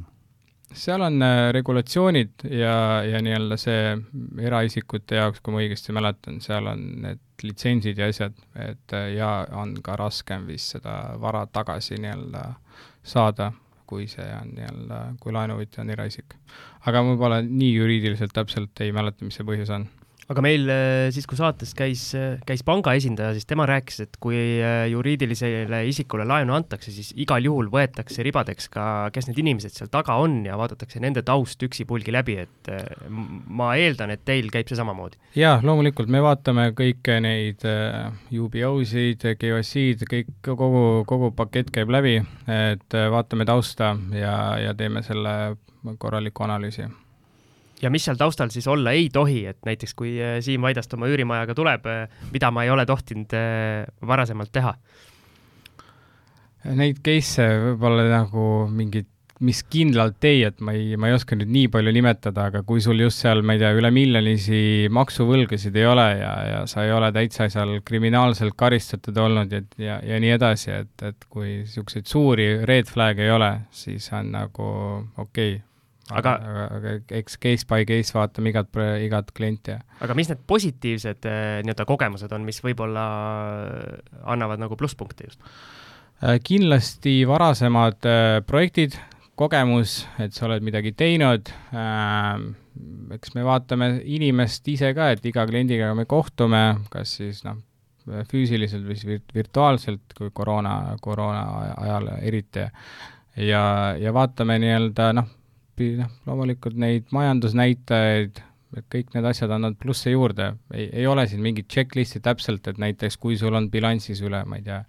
seal on äh, regulatsioonid ja, ja nii-öelda see eraisikute jaoks, kui ma õigesti mäletan, seal on need litsentsid ja asjad, et äh, ja on ka raskem vist seda vara tagasi nii-öelda saada kui see on nii-öelda, kui laenuvõtja on eraisik. aga ma pole nii juriidiliselt täpselt ei mäleta, mis see põhjus on aga meil äh, siis, kui saates käis, äh, käis panga esindaja, siis tema rääkis, et kui äh, juriidilisele isikule laenu antakse, siis igal juhul võetakse ribadeks ka, kes need inimesed seal taga on ja vaadatakse nende taust üksipulgi läbi, et ma eeldan, et teil käib see samamoodi? jaa, loomulikult, me vaatame kõiki neid UBO-sid, KYC-d, kõik, kogu, kogu pakett käib läbi, et vaatame tausta ja, ja teeme selle korraliku analüüsi ja mis seal taustal siis olla ei tohi, et näiteks kui äh, Siim Vaidast oma üürimajaga tuleb, äh, mida ma ei ole tohtinud äh, varasemalt teha? Neid case'e võib-olla nagu mingid, mis kindlalt ei, et ma ei, ma ei oska nüüd nii palju nimetada, aga kui sul just seal, ma ei tea, üle miljonisi maksuvõlgasid ei ole ja, ja sa ei ole täitsa seal kriminaalselt karistatud olnud ja, ja, ja nii edasi, et, et kui niisuguseid suuri red flag'e ei ole, siis on nagu okei okay aga, aga, aga eks case by case vaatame igat, igat klienti. aga mis need positiivsed eh, nii-öelda kogemused on, mis võib-olla annavad nagu plusspunkte just? Äh, kindlasti varasemad äh, projektid, kogemus, et sa oled midagi teinud äh,, eks me vaatame inimest ise ka, et iga kliendiga me kohtume, kas siis noh, füüsiliselt või siis virtuaalselt, kui koroona, koroona ajal eriti, ja, ja vaatame nii-öelda noh, appi, noh, loomulikult neid majandusnäitajaid, kõik need asjad annavad plusse juurde, ei, ei ole siin mingit checklist'i täpselt, et näiteks kui sul on bilansis üle, ma ei tea,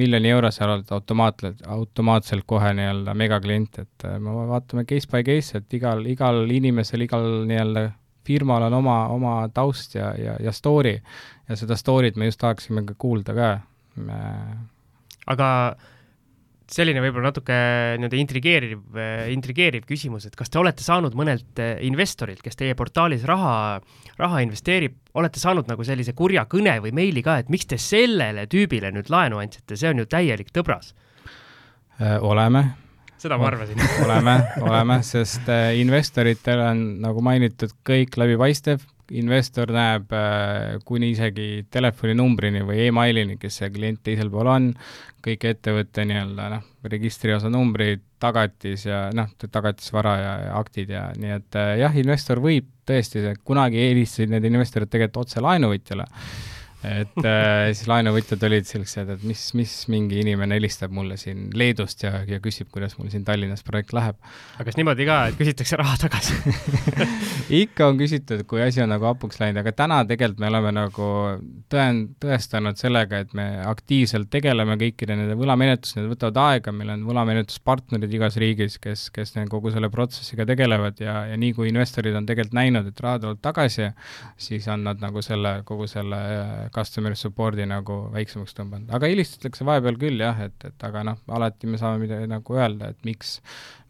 miljoni euro, sa oled automaatselt, automaatselt kohe nii-öelda megaklient, et äh, me vaatame case by case, et igal, igal inimesel, igal nii-öelda firmal on oma, oma taust ja, ja, ja story ja seda story't me just tahaksime ka kuulda ka. aga selline võib-olla natuke nii-öelda intrigeeriv, intrigeeriv küsimus, et kas te olete saanud mõnelt eh, investorilt, kes teie portaalis raha, raha investeerib, olete saanud nagu sellise kurja kõne või meili ka, et miks te sellele tüübile nüüd laenu andsite, see on ju täielik tõbras? Äh, oleme. seda ma arvasin oleme, oleme, sest äh, investoritel on, nagu mainitud, kõik läbipaistev investor näeb äh, kuni isegi telefoninumbrini või emailini, kes see klient teisel pool on, kõik ettevõtte nii-öelda noh, registriosa numbrid, tagatis ja noh, tagatisvara ja, ja aktid ja nii et äh, jah, investor võib tõesti, kunagi eelistasid need investorid tegelikult otse laenuvõtjale et äh, siis laenuvõtjad olid sellised, et mis, mis mingi inimene helistab mulle siin Leedust ja, ja küsib, kuidas mul siin Tallinnas projekt läheb. aga kas niimoodi ka, et küsitakse raha tagasi ikka on küsitud, kui asi on nagu hapuks läinud, aga täna tegelikult me oleme nagu tõen-, tõestanud sellega, et me aktiivselt tegeleme kõikide nende võlamenetlustega, need võtavad aega, meil on võlamenetluspartnerid igas riigis, kes, kes kogu selle protsessiga tegelevad ja, ja nii kui investorid on tegelikult näinud, et raha tuleb tagasi, siis on nad nagu selle, kogu selle customer support'i nagu väiksemaks tõmmanud, aga helistatakse vahepeal küll jah, et, et aga noh, alati me saame midagi nagu öelda, et miks,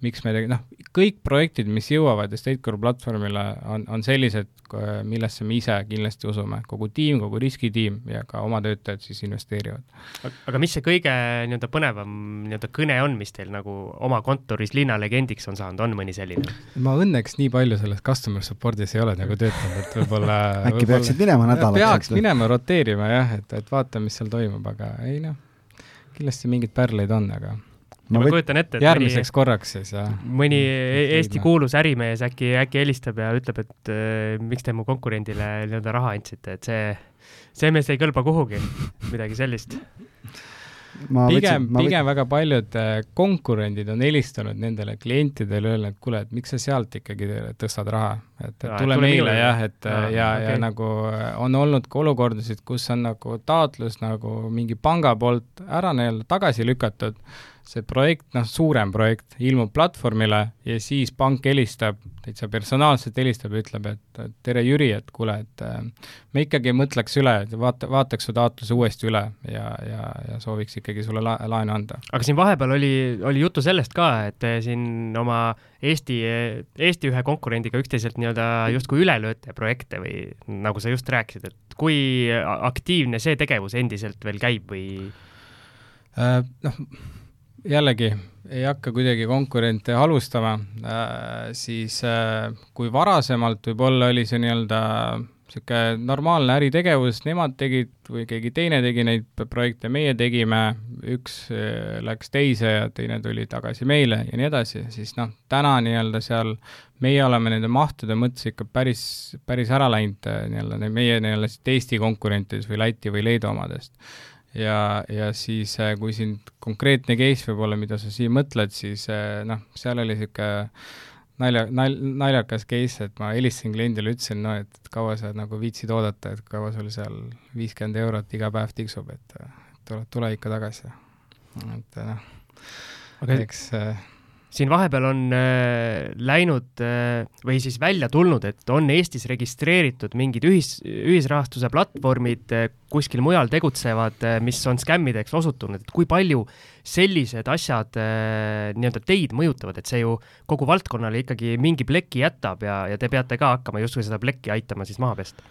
miks me noh, kõik projektid, mis jõuavad Estatecore platvormile, on, on sellised, millesse me ise kindlasti usume, kogu tiim, kogu riskitiim ja ka oma töötajad siis investeerivad. aga mis see kõige nii-öelda põnevam nii-öelda kõne on, mis teil nagu oma kontoris linnalegendiks on saanud, on mõni selline? ma õnneks nii palju selles customer support'is ei ole nagu töötanud, et võib-olla äkki võib peaksid minema nädalaks? peaks minema, roteerima jah, et, et vaatame, mis seal toimub, aga ei noh, kindlasti mingeid pärleid on, aga ma, ma kujutan ette, et järgmiseks mõni, korraks siis, jah. mõni Eesti kuulus ärimees äkki, äkki helistab ja ütleb, et äh, miks te mu konkurendile nii-öelda raha andsite, et see, see mees ei kõlba kuhugi, midagi sellist. pigem, pigem väga paljud äh, konkurendid on helistanud nendele klientidele, öelnud, et kuule, et miks sa sealt ikkagi tõstad raha, et, et tule meile jah, et ja, ja, okay. ja nagu äh, on olnud ka olukordasid, kus on nagu taotlus nagu mingi panga poolt ära nii-öelda tagasi lükatud see projekt, noh, suurem projekt ilmub platvormile ja siis pank helistab, täitsa personaalselt helistab ja ütleb, et tere, Jüri, et kuule, et äh, me ikkagi mõtleks üle, vaata, vaataks su taotluse uuesti üle ja, ja, ja sooviks ikkagi sulle la laenu anda. aga siin vahepeal oli, oli juttu sellest ka, et te siin oma Eesti, Eesti ühe konkurendiga üksteiselt nii-öelda justkui üle lööte projekte või nagu sa just rääkisid, et kui aktiivne see tegevus endiselt veel käib või? Äh, noh, jällegi ei hakka kuidagi konkurente halvustama äh,, siis äh, kui varasemalt võib-olla oli see nii-öelda niisugune normaalne äritegevus, nemad tegid või keegi teine tegi neid projekte, meie tegime, üks äh, läks teise ja teine tuli tagasi meile ja nii edasi, siis noh, täna nii-öelda seal meie oleme nende mahtude mõttes ikka päris, päris ära läinud nii-öelda meie nii-öelda Eesti konkurentides või Läti või Leedu omadest ja, ja siis, äh, kui siin konkreetne case võib-olla, mida sa siin mõtled, siis äh, noh, seal oli niisugune nalja, nal-, naljakas case, et ma helistasin kliendile, ütlesin, no et kaua sa nagu viitsid oodata, et kaua sul seal viiskümmend eurot iga päev tiksub, et tule, tule ikka tagasi. et noh, eks äh, siin vahepeal on äh, läinud äh, või siis välja tulnud, et on Eestis registreeritud mingid ühis, ühisrahastuse platvormid äh, kuskil mujal tegutsevad äh,, mis on skämmideks osutunud, et kui palju sellised asjad äh, nii-öelda teid mõjutavad, et see ju kogu valdkonnale ikkagi mingi pleki jätab ja, ja te peate ka hakkama justkui seda plekki aitama siis maha pesta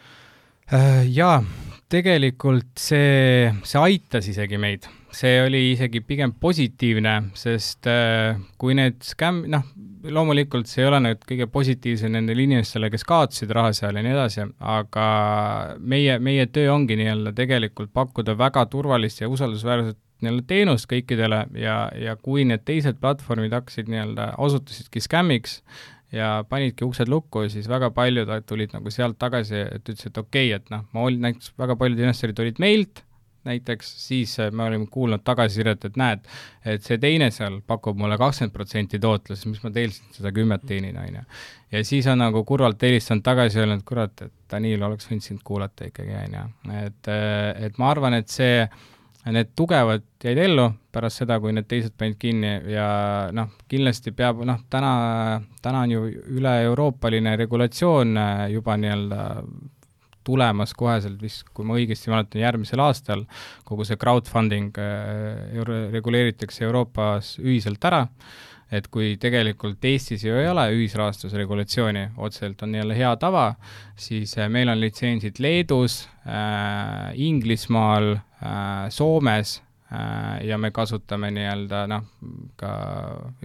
äh,? Jaa, tegelikult see, see aitas isegi meid see oli isegi pigem positiivne, sest äh, kui need skäm-, noh, loomulikult see ei ole nüüd kõige positiivsem nendele inimestele, kes kaotasid raha seal ja nii edasi, aga meie, meie töö ongi nii-öelda tegelikult pakkuda väga turvalist ja usaldusväärset nii-öelda teenust kõikidele ja, ja kui need teised platvormid hakkasid nii-öelda, osutusidki skämmiks, ja panidki uksed lukku, siis väga paljud tulid nagu sealt tagasi, et ütlesid, et okei okay,, et noh, ma olin, näiteks väga paljud investorid olid meilt, näiteks, siis äh, me olime kuulnud tagasisidet, et näed, et see teine seal pakub mulle kakskümmend protsenti tootlust, mis ma teil seda kümmet teenin, on ju. ja siis on nagu kurvalt helistanud tagasi, öelnud, kurat, et Danil oleks võinud sind kuulata ikkagi, on ju. et, äh, et ma arvan, et see, need tugevad jäid ellu pärast seda, kui need teised panid kinni ja noh, kindlasti peab, noh, täna, täna on ju üle-euroopaline regulatsioon äh, juba nii-öelda tulemas koheselt vist, kui ma õigesti mäletan, järgmisel aastal kogu see crowdfunding äh, euro, reguleeritakse Euroopas ühiselt ära, et kui tegelikult Eestis ju ei ole ühisrahastuse regulatsiooni, otseselt on jälle hea tava, siis äh, meil on litsentsid Leedus äh,, Inglismaal äh,, Soomes ja me kasutame nii-öelda noh, ka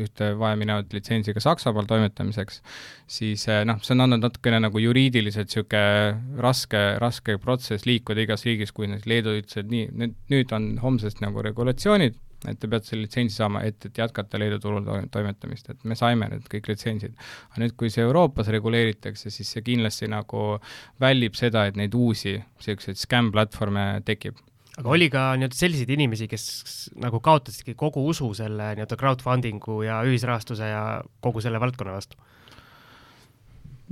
ühte vajaminevat litsentsi ka Saksamaal toimetamiseks, siis äh, noh, see on andnud natukene nagu juriidiliselt niisugune raske, raske protsess liikuda igas riigis, kui nüüd Leedu ütles, et nii, nüüd on homsest nagu regulatsioonid, et te peate selle litsentsi saama, et, et jätkata Leedu turul toimetamist, et me saime need kõik litsentsid. aga nüüd, kui see Euroopas reguleeritakse, siis see kindlasti nagu väldib seda, et neid uusi niisuguseid skämm-platvorme tekib aga oli ka nii-öelda selliseid inimesi, kes nagu kaotasidki kogu usu selle nii-öelda crowdfunding'u ja ühisrahastuse ja kogu selle valdkonna vastu?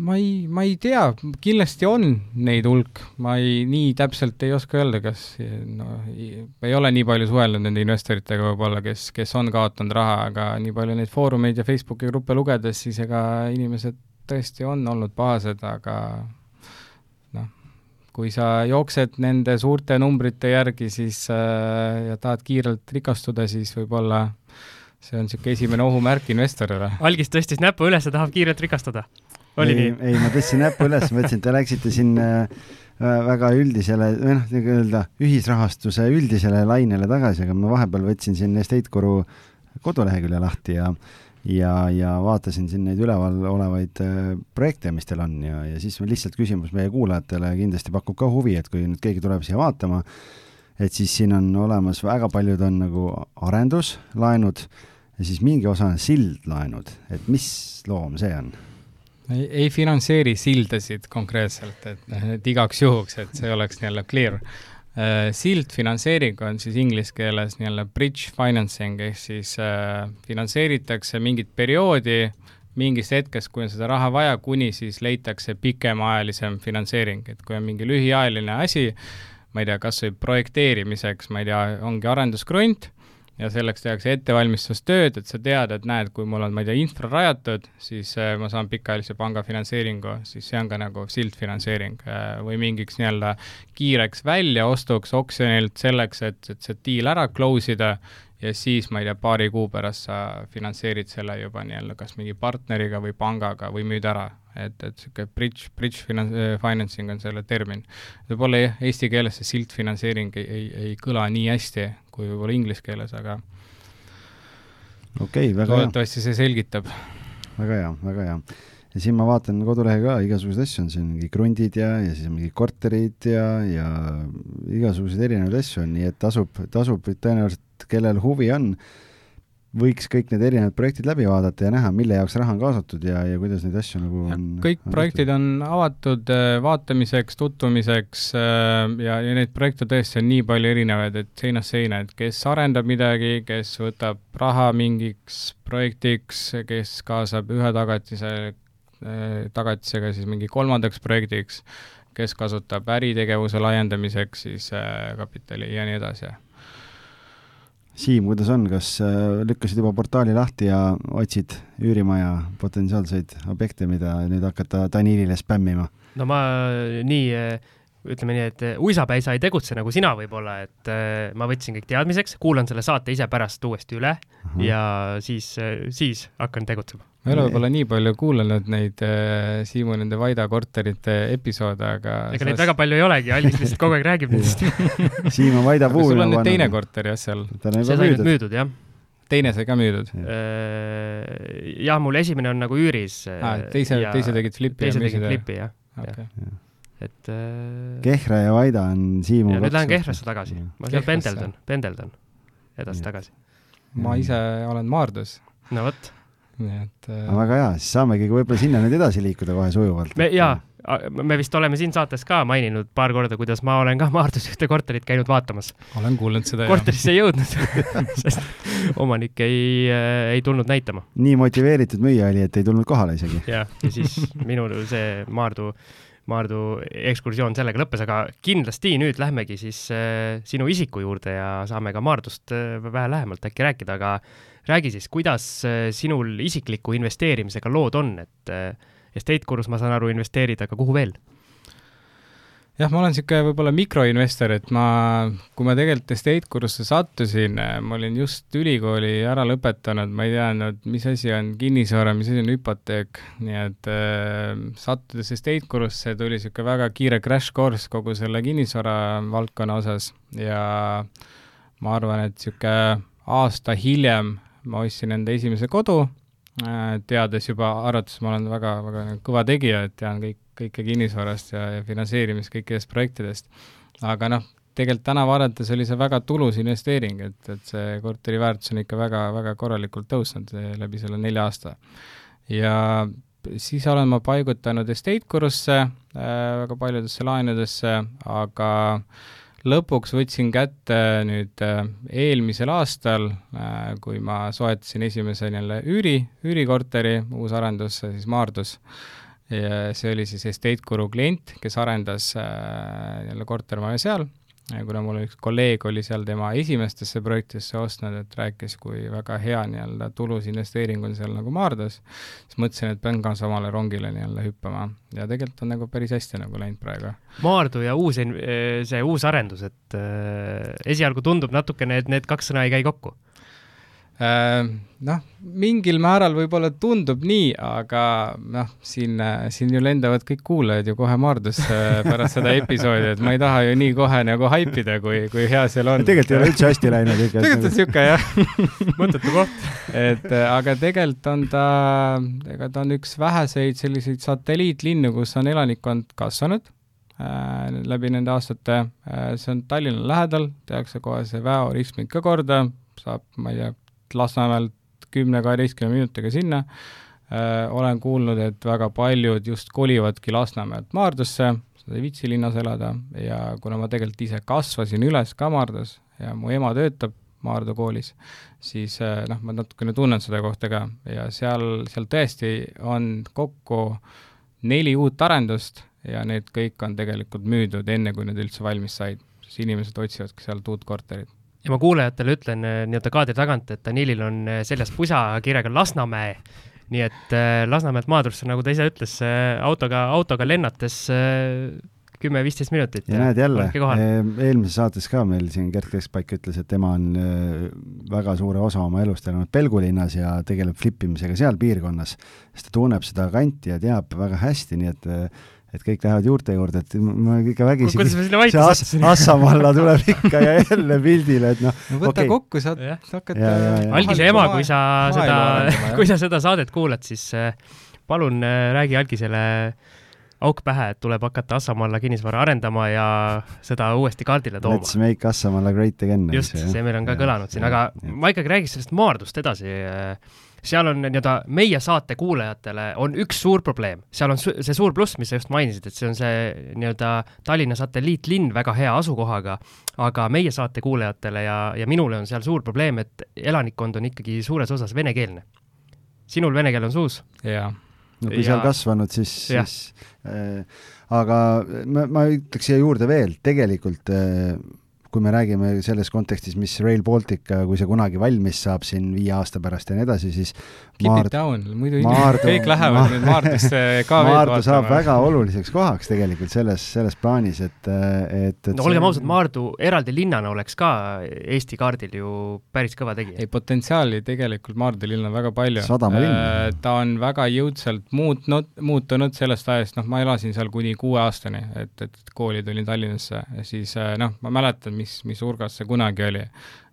ma ei, ma ei tea, kindlasti on neid hulk, ma ei, nii täpselt ei oska öelda, kas no ei ole nii palju suhelnud nende investoritega võib-olla, kes, kes on kaotanud raha, aga nii palju neid foorumeid ja Facebooki gruppe lugedes, siis ega inimesed tõesti on olnud pahased, aga kui sa jooksed nende suurte numbrite järgi, siis äh, ja tahad kiirelt rikastuda, siis võib-olla see on niisugune esimene ohumärk investorile. algis tõstis näpu üles ja tahab kiirelt rikastada. oli ei, nii? ei, ma tõstsin näpu üles, ma ütlesin, et te läksite siin äh, väga üldisele või noh, nagu öelda, ühisrahastuse üldisele lainele tagasi, aga ma vahepeal võtsin siin Estate Guru kodulehekülje lahti ja ja, ja vaatasin siin neid üleval olevaid äh, projekte, mis teil on ja, ja siis lihtsalt küsimus meie kuulajatele kindlasti pakub ka huvi, et kui nüüd keegi tuleb siia vaatama, et siis siin on olemas, väga paljud on nagu arenduslaenud ja siis mingi osa on sildlaenud, et mis loom see on? ei, ei finantseeri sildasid konkreetselt, et, et igaks juhuks, et see oleks nii-öelda clear sildfinantseering on siis inglise keeles nii-öelda bridge financing ehk siis äh, finantseeritakse mingit perioodi mingist hetkest, kui on seda raha vaja, kuni siis leitakse pikemaajalisem finantseering, et kui on mingi lühiajaline asi, ma ei tea, kas või projekteerimiseks, ma ei tea, ongi arenduskrunt ja selleks tehakse ettevalmistustööd, et sa tead, et näed, kui mul on, ma ei tea, infra rajatud, siis äh, ma saan pikaajalise panga finantseeringu, siis see on ka nagu sildfinantseering äh, või mingiks nii-öelda kiireks väljaostuks oksjonilt selleks, et, et see deal ära close ida ja siis, ma ei tea, paari kuu pärast sa finantseerid selle juba nii-öelda kas mingi partneriga või pangaga või müüd ära, et, et niisugune bridge, bridge finan-, financing on selle termin. võib-olla eesti keeles see sildfinantseering ei, ei, ei kõla nii hästi kui võib-olla inglise keeles, aga okei okay,, väga hea. loodetavasti see selgitab. väga hea, väga hea ja siin ma vaatan kodulehe ka, igasuguseid asju on siin, mingi krundid ja, ja siis mingi korterid ja, ja igasuguseid erinevaid asju on, nii et tasub, tasub tõenäoliselt kellel huvi on, võiks kõik need erinevad projektid läbi vaadata ja näha, mille jaoks raha on kaasatud ja, ja kuidas neid asju nagu on kõik on projektid on avatud äh, vaatamiseks, tutvumiseks äh, ja, ja neid projekte tõesti on nii palju erinevaid, et seinast seina, et kes arendab midagi, kes võtab raha mingiks projektiks, kes kaasab ühe tagatise, äh, tagatisega siis mingi kolmandaks projektiks, kes kasutab äritegevuse laiendamiseks siis kapitali ja nii edasi Siim, kuidas on, kas äh, lükkasid juba portaali lahti ja otsid üürimaja potentsiaalseid objekte, mida nüüd hakata Danilile spämmima? no ma nii, äh, ütleme nii, et uisapäisa ei tegutse nagu sina võib-olla, et äh, ma võtsin kõik teadmiseks, kuulan selle saate ise pärast uuesti üle Aha. ja siis, siis hakkan tegutsema ma ei ole võib-olla nii palju kuulanud neid äh, Siimu nende Vaida korterite episoode, aga ega neid väga palju ei olegi, Allis lihtsalt kogu aeg räägib nendest Siim on Vaida puhul sul on nüüd teine korter jah seal? see sai nüüd müüdud, jah. teine sai ka müüdud? Äh, jah, mul esimene on nagu üüris ah,. teise, teise tegid flipi teise tegid flipi, jah okay.. Et äh... Kehra ja Vaida on Siimu ja nüüd lähen Kehrasse tagasi, ma seal pendeldan, pendeldan edasi-tagasi. ma ise olen Maardus. no vot nii et äh.... väga hea, siis saamegi võib-olla sinna nüüd edasi liikuda kohe sujuvalt. me jaa, me vist oleme siin saates ka maininud paar korda, kuidas ma olen ka Maardus ühte korterit käinud vaatamas. olen kuulnud seda. korterisse ei jõudnud sest omanik ei äh,, ei tulnud näitama. nii motiveeritud müüja oli, et ei tulnud kohale isegi. jah, ja siis minul see Maardu Maardu ekskursioon sellega lõppes, aga kindlasti nüüd lähmegi siis äh, sinu isiku juurde ja saame ka Maardust äh, vähe lähemalt äkki rääkida, aga räägi siis, kuidas äh, sinul isikliku investeerimisega lood on, et estate kurus, ma saan aru, investeerid, aga kuhu veel? Jah, ma olen niisugune võib-olla mikroinvestor, et ma, kui ma tegelikult estate kurusse sattusin, äh, ma olin just ülikooli ära lõpetanud, ma ei teadnud, mis asi on kinnisvara, mis asi on hüpoteek, nii et äh, sattudes estate kurusse tuli niisugune väga kiire crash course kogu selle kinnisvara valdkonna osas ja ma arvan, et niisugune aasta hiljem ma ostsin enda esimese kodu, äh, teades juba, arvates ma olen väga, väga kõva tegija, et tean kõik, kõike kinnisvarast ja, ja finantseerimist kõikidest projektidest. aga noh, tegelikult täna vaadates oli see väga tulus investeering, et, et see korteri väärtus on ikka väga, väga korralikult tõusnud eh, läbi selle nelja aasta. ja siis olen ma paigutanud estate kurusse äh, väga paljudesse laenudesse, aga äh, lõpuks võtsin kätte nüüd äh, eelmisel aastal, äh, kui ma soetasin esimese nii-öelda üüri, üürikorteri, uus arendus siis Maardus, ja see oli siis Estate Guru klient, kes arendas äh, jälle kortermaja seal. Kuna mul üks kolleeg oli seal tema esimestesse projektidesse ostnud, et rääkis, kui väga hea nii-öelda tulus investeering on seal nagu Maardus, siis mõtlesin, et pean ka samale rongile nii-öelda hüppama. Ja tegelikult on nagu päris hästi nagu läinud praegu. Maardu ja uus, see uus arendus, et äh, esialgu tundub natukene, et need kaks sõna ei käi kokku noh, mingil määral võib-olla tundub nii, aga noh, siin, siin ju lendavad kõik kuulajad ju kohe Maardusse pärast seda episoodi, et ma ei taha ju nii kohe nagu haipida, kui, kui hea seal on. tegelikult ei ole üldse hästi läinud ikka. tegelikult on niisugune jah mõttetu koht. et aga tegelikult on ta, ega ta on üks väheseid selliseid satelliitlinnu, kus on elanikkond kasvanud äh, läbi nende aastate äh,. see on Tallinna lähedal, tehakse kohe see väeoristmik ka korda, saab, ma ei tea, Lasnamäelt kümne-kaheteistkümne minutiga sinna. Äh,, olen kuulnud, et väga paljud just kolivadki Lasnamäelt Maardusse, nad ei viitsi linnas elada ja kuna ma tegelikult ise kasvasin üles ka Maardus ja mu ema töötab Maardu koolis, siis äh, noh, ma natukene tunnen seda kohta ka. Ja seal, seal tõesti on kokku neli uut arendust ja need kõik on tegelikult müüdud enne, kui need üldse valmis said, siis inimesed otsivadki sealt uut korterit ja ma kuulajatele ütlen äh, nii-öelda kaadri tagant, et Danilil on äh, seljas pusa kirjaga Lasnamäe. nii et äh, Lasnamäelt Maadrusse, nagu ta ise ütles, autoga, autoga lennates kümme-viisteist minutit. ja näed jälle, eelmises saates ka meil siin Gerd Keskpaik ütles, et tema on väga suure osa oma elust elanud Pelgulinnas ja tegeleb flippimisega seal piirkonnas, sest ta tunneb seda kanti ja teab väga hästi, nii et et kõik lähevad juurte juurde, et ma ikka vägisi kuidas me sinna vait sattusime? Assamalla tuleb ikka ja jälle pildile, et noh no võta okay. kokku, saad hakata Algise ema, kui sa seda, kui sa seda saadet kuulad, siis äh, palun äh, räägi Algisele auk pähe, et tuleb hakata Assamalla kinnisvara arendama ja seda uuesti kaardile tooma. Let's make Assamalla great again. just, see meil on ka ja, kõlanud siin, aga ja. ma ikkagi räägiks sellest Maardust edasi äh, seal on nii-öelda meie saate kuulajatele on üks suur probleem, seal on su see suur pluss, mis sa just mainisid, et see on see nii-öelda Tallinna satelliitlinn väga hea asukohaga, aga meie saate kuulajatele ja, ja minule on seal suur probleem, et elanikkond on ikkagi suures osas venekeelne. sinul vene keel on suus? jaa. no kui ja... seal kasvanud, siis, siis äh, aga ma, ma ütleks siia juurde veel, tegelikult äh, kui me räägime selles kontekstis, mis Rail Baltic, kui see kunagi valmis saab siin viie aasta pärast ja nii edasi, siis Keep Maard... it down, muidu Maardu... kõik lähevad Ma... nüüd Maardusse ka Maardu saab väga oluliseks kohaks tegelikult selles, selles plaanis, et, et, et no olgem ausad, Maardu eraldi linnana oleks ka Eesti kaardil ju päris kõva tegija. ei, potentsiaali tegelikult Maardu linnal on väga palju. äh,. ta on väga jõudsalt muutnud, muutunud sellest ajast, noh, ma elasin seal kuni kuue aastani, et, et kooli tulin Tallinnasse ja siis äh, noh, ma mäletan, mis, mis hulgas see kunagi oli.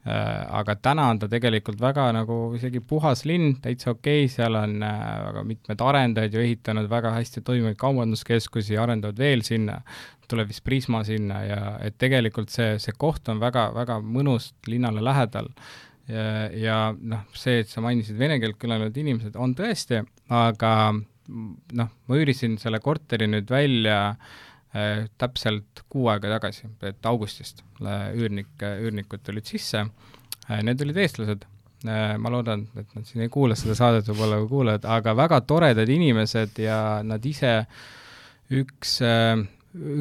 Äh, aga täna on ta tegelikult väga nagu isegi puhas linn, täitsa okei okay,, seal on äh, väga mitmed arendajad ju ehitanud väga hästi toimivaid kaubanduskeskusi, arendavad veel sinna, tuleb vist Prisma sinna ja et tegelikult see, see koht on väga, väga mõnus linnale lähedal ja, ja noh, see, et sa mainisid vene keelt kõnelevad inimesed, on tõesti, aga noh, ma üürisin selle korteri nüüd välja Äh, täpselt kuu aega tagasi, et augustist üürnik, üürnikud tulid sisse, äh, need olid eestlased, äh, ma loodan, et nad siin ei kuula seda saadet, võib-olla kui kuulavad, aga väga toredad inimesed ja nad ise, üks,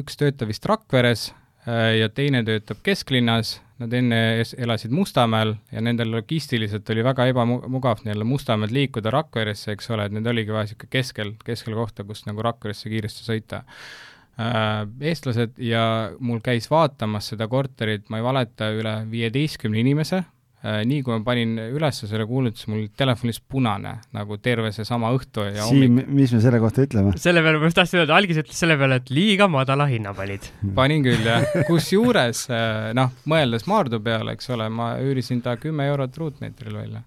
üks töötab vist Rakveres ja teine töötab kesklinnas, nad enne elasid Mustamäel ja nendel logistiliselt oli väga ebamugav nii-öelda Mustamäelt liikuda Rakveresse, eks ole, et need oligi vaja niisugune keskel, keskel kohta, kust nagu Rakveresse kiiresti sõita. Äh, eestlased ja mul käis vaatamas seda korterit, ma ei valeta, üle viieteistkümne inimese, äh, nii kui ma panin üles selle kuulutuse, mul telefonis punane nagu terve seesama õhtu ja Siim hommik..., mis me selle kohta ütleme? selle peale ma just tahtsin öelda, algis ütles selle peale, et liiga madala hinna panid. panin küll, jah. kusjuures äh, noh, mõeldes Maardu peale, eks ole, ma üürisin ta kümme eurot ruutmeetril välja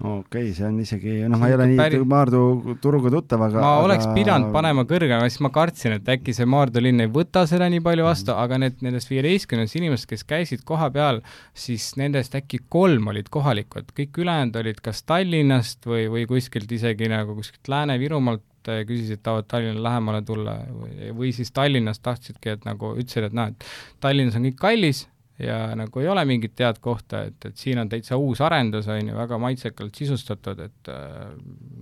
okei okay,, see on isegi, noh, ma ei ole nii päri... Maardu turuga tuttav, aga ma aga... oleks pidanud panema kõrgema, siis ma kartsin, et äkki see Maardu linn ei võta seda nii palju vastu aga need, nendest viieteistkümnest inimesest, kes käisid koha peal, siis nendest äkki kolm olid kohalikud, kõik ülejäänud olid kas Tallinnast või, või kuskilt isegi nagu kuskilt Lääne-Virumaalt eh, küsisid, tahavad Tallinna lähemale tulla või, või siis Tallinnast tahtsidki, et nagu ütlesid, et et Tallinnas on kõik kallis ja nagu ei ole mingit head kohta, et, et siin on täitsa uus arendus, on ju, väga maitsekalt sisustatud, et äh,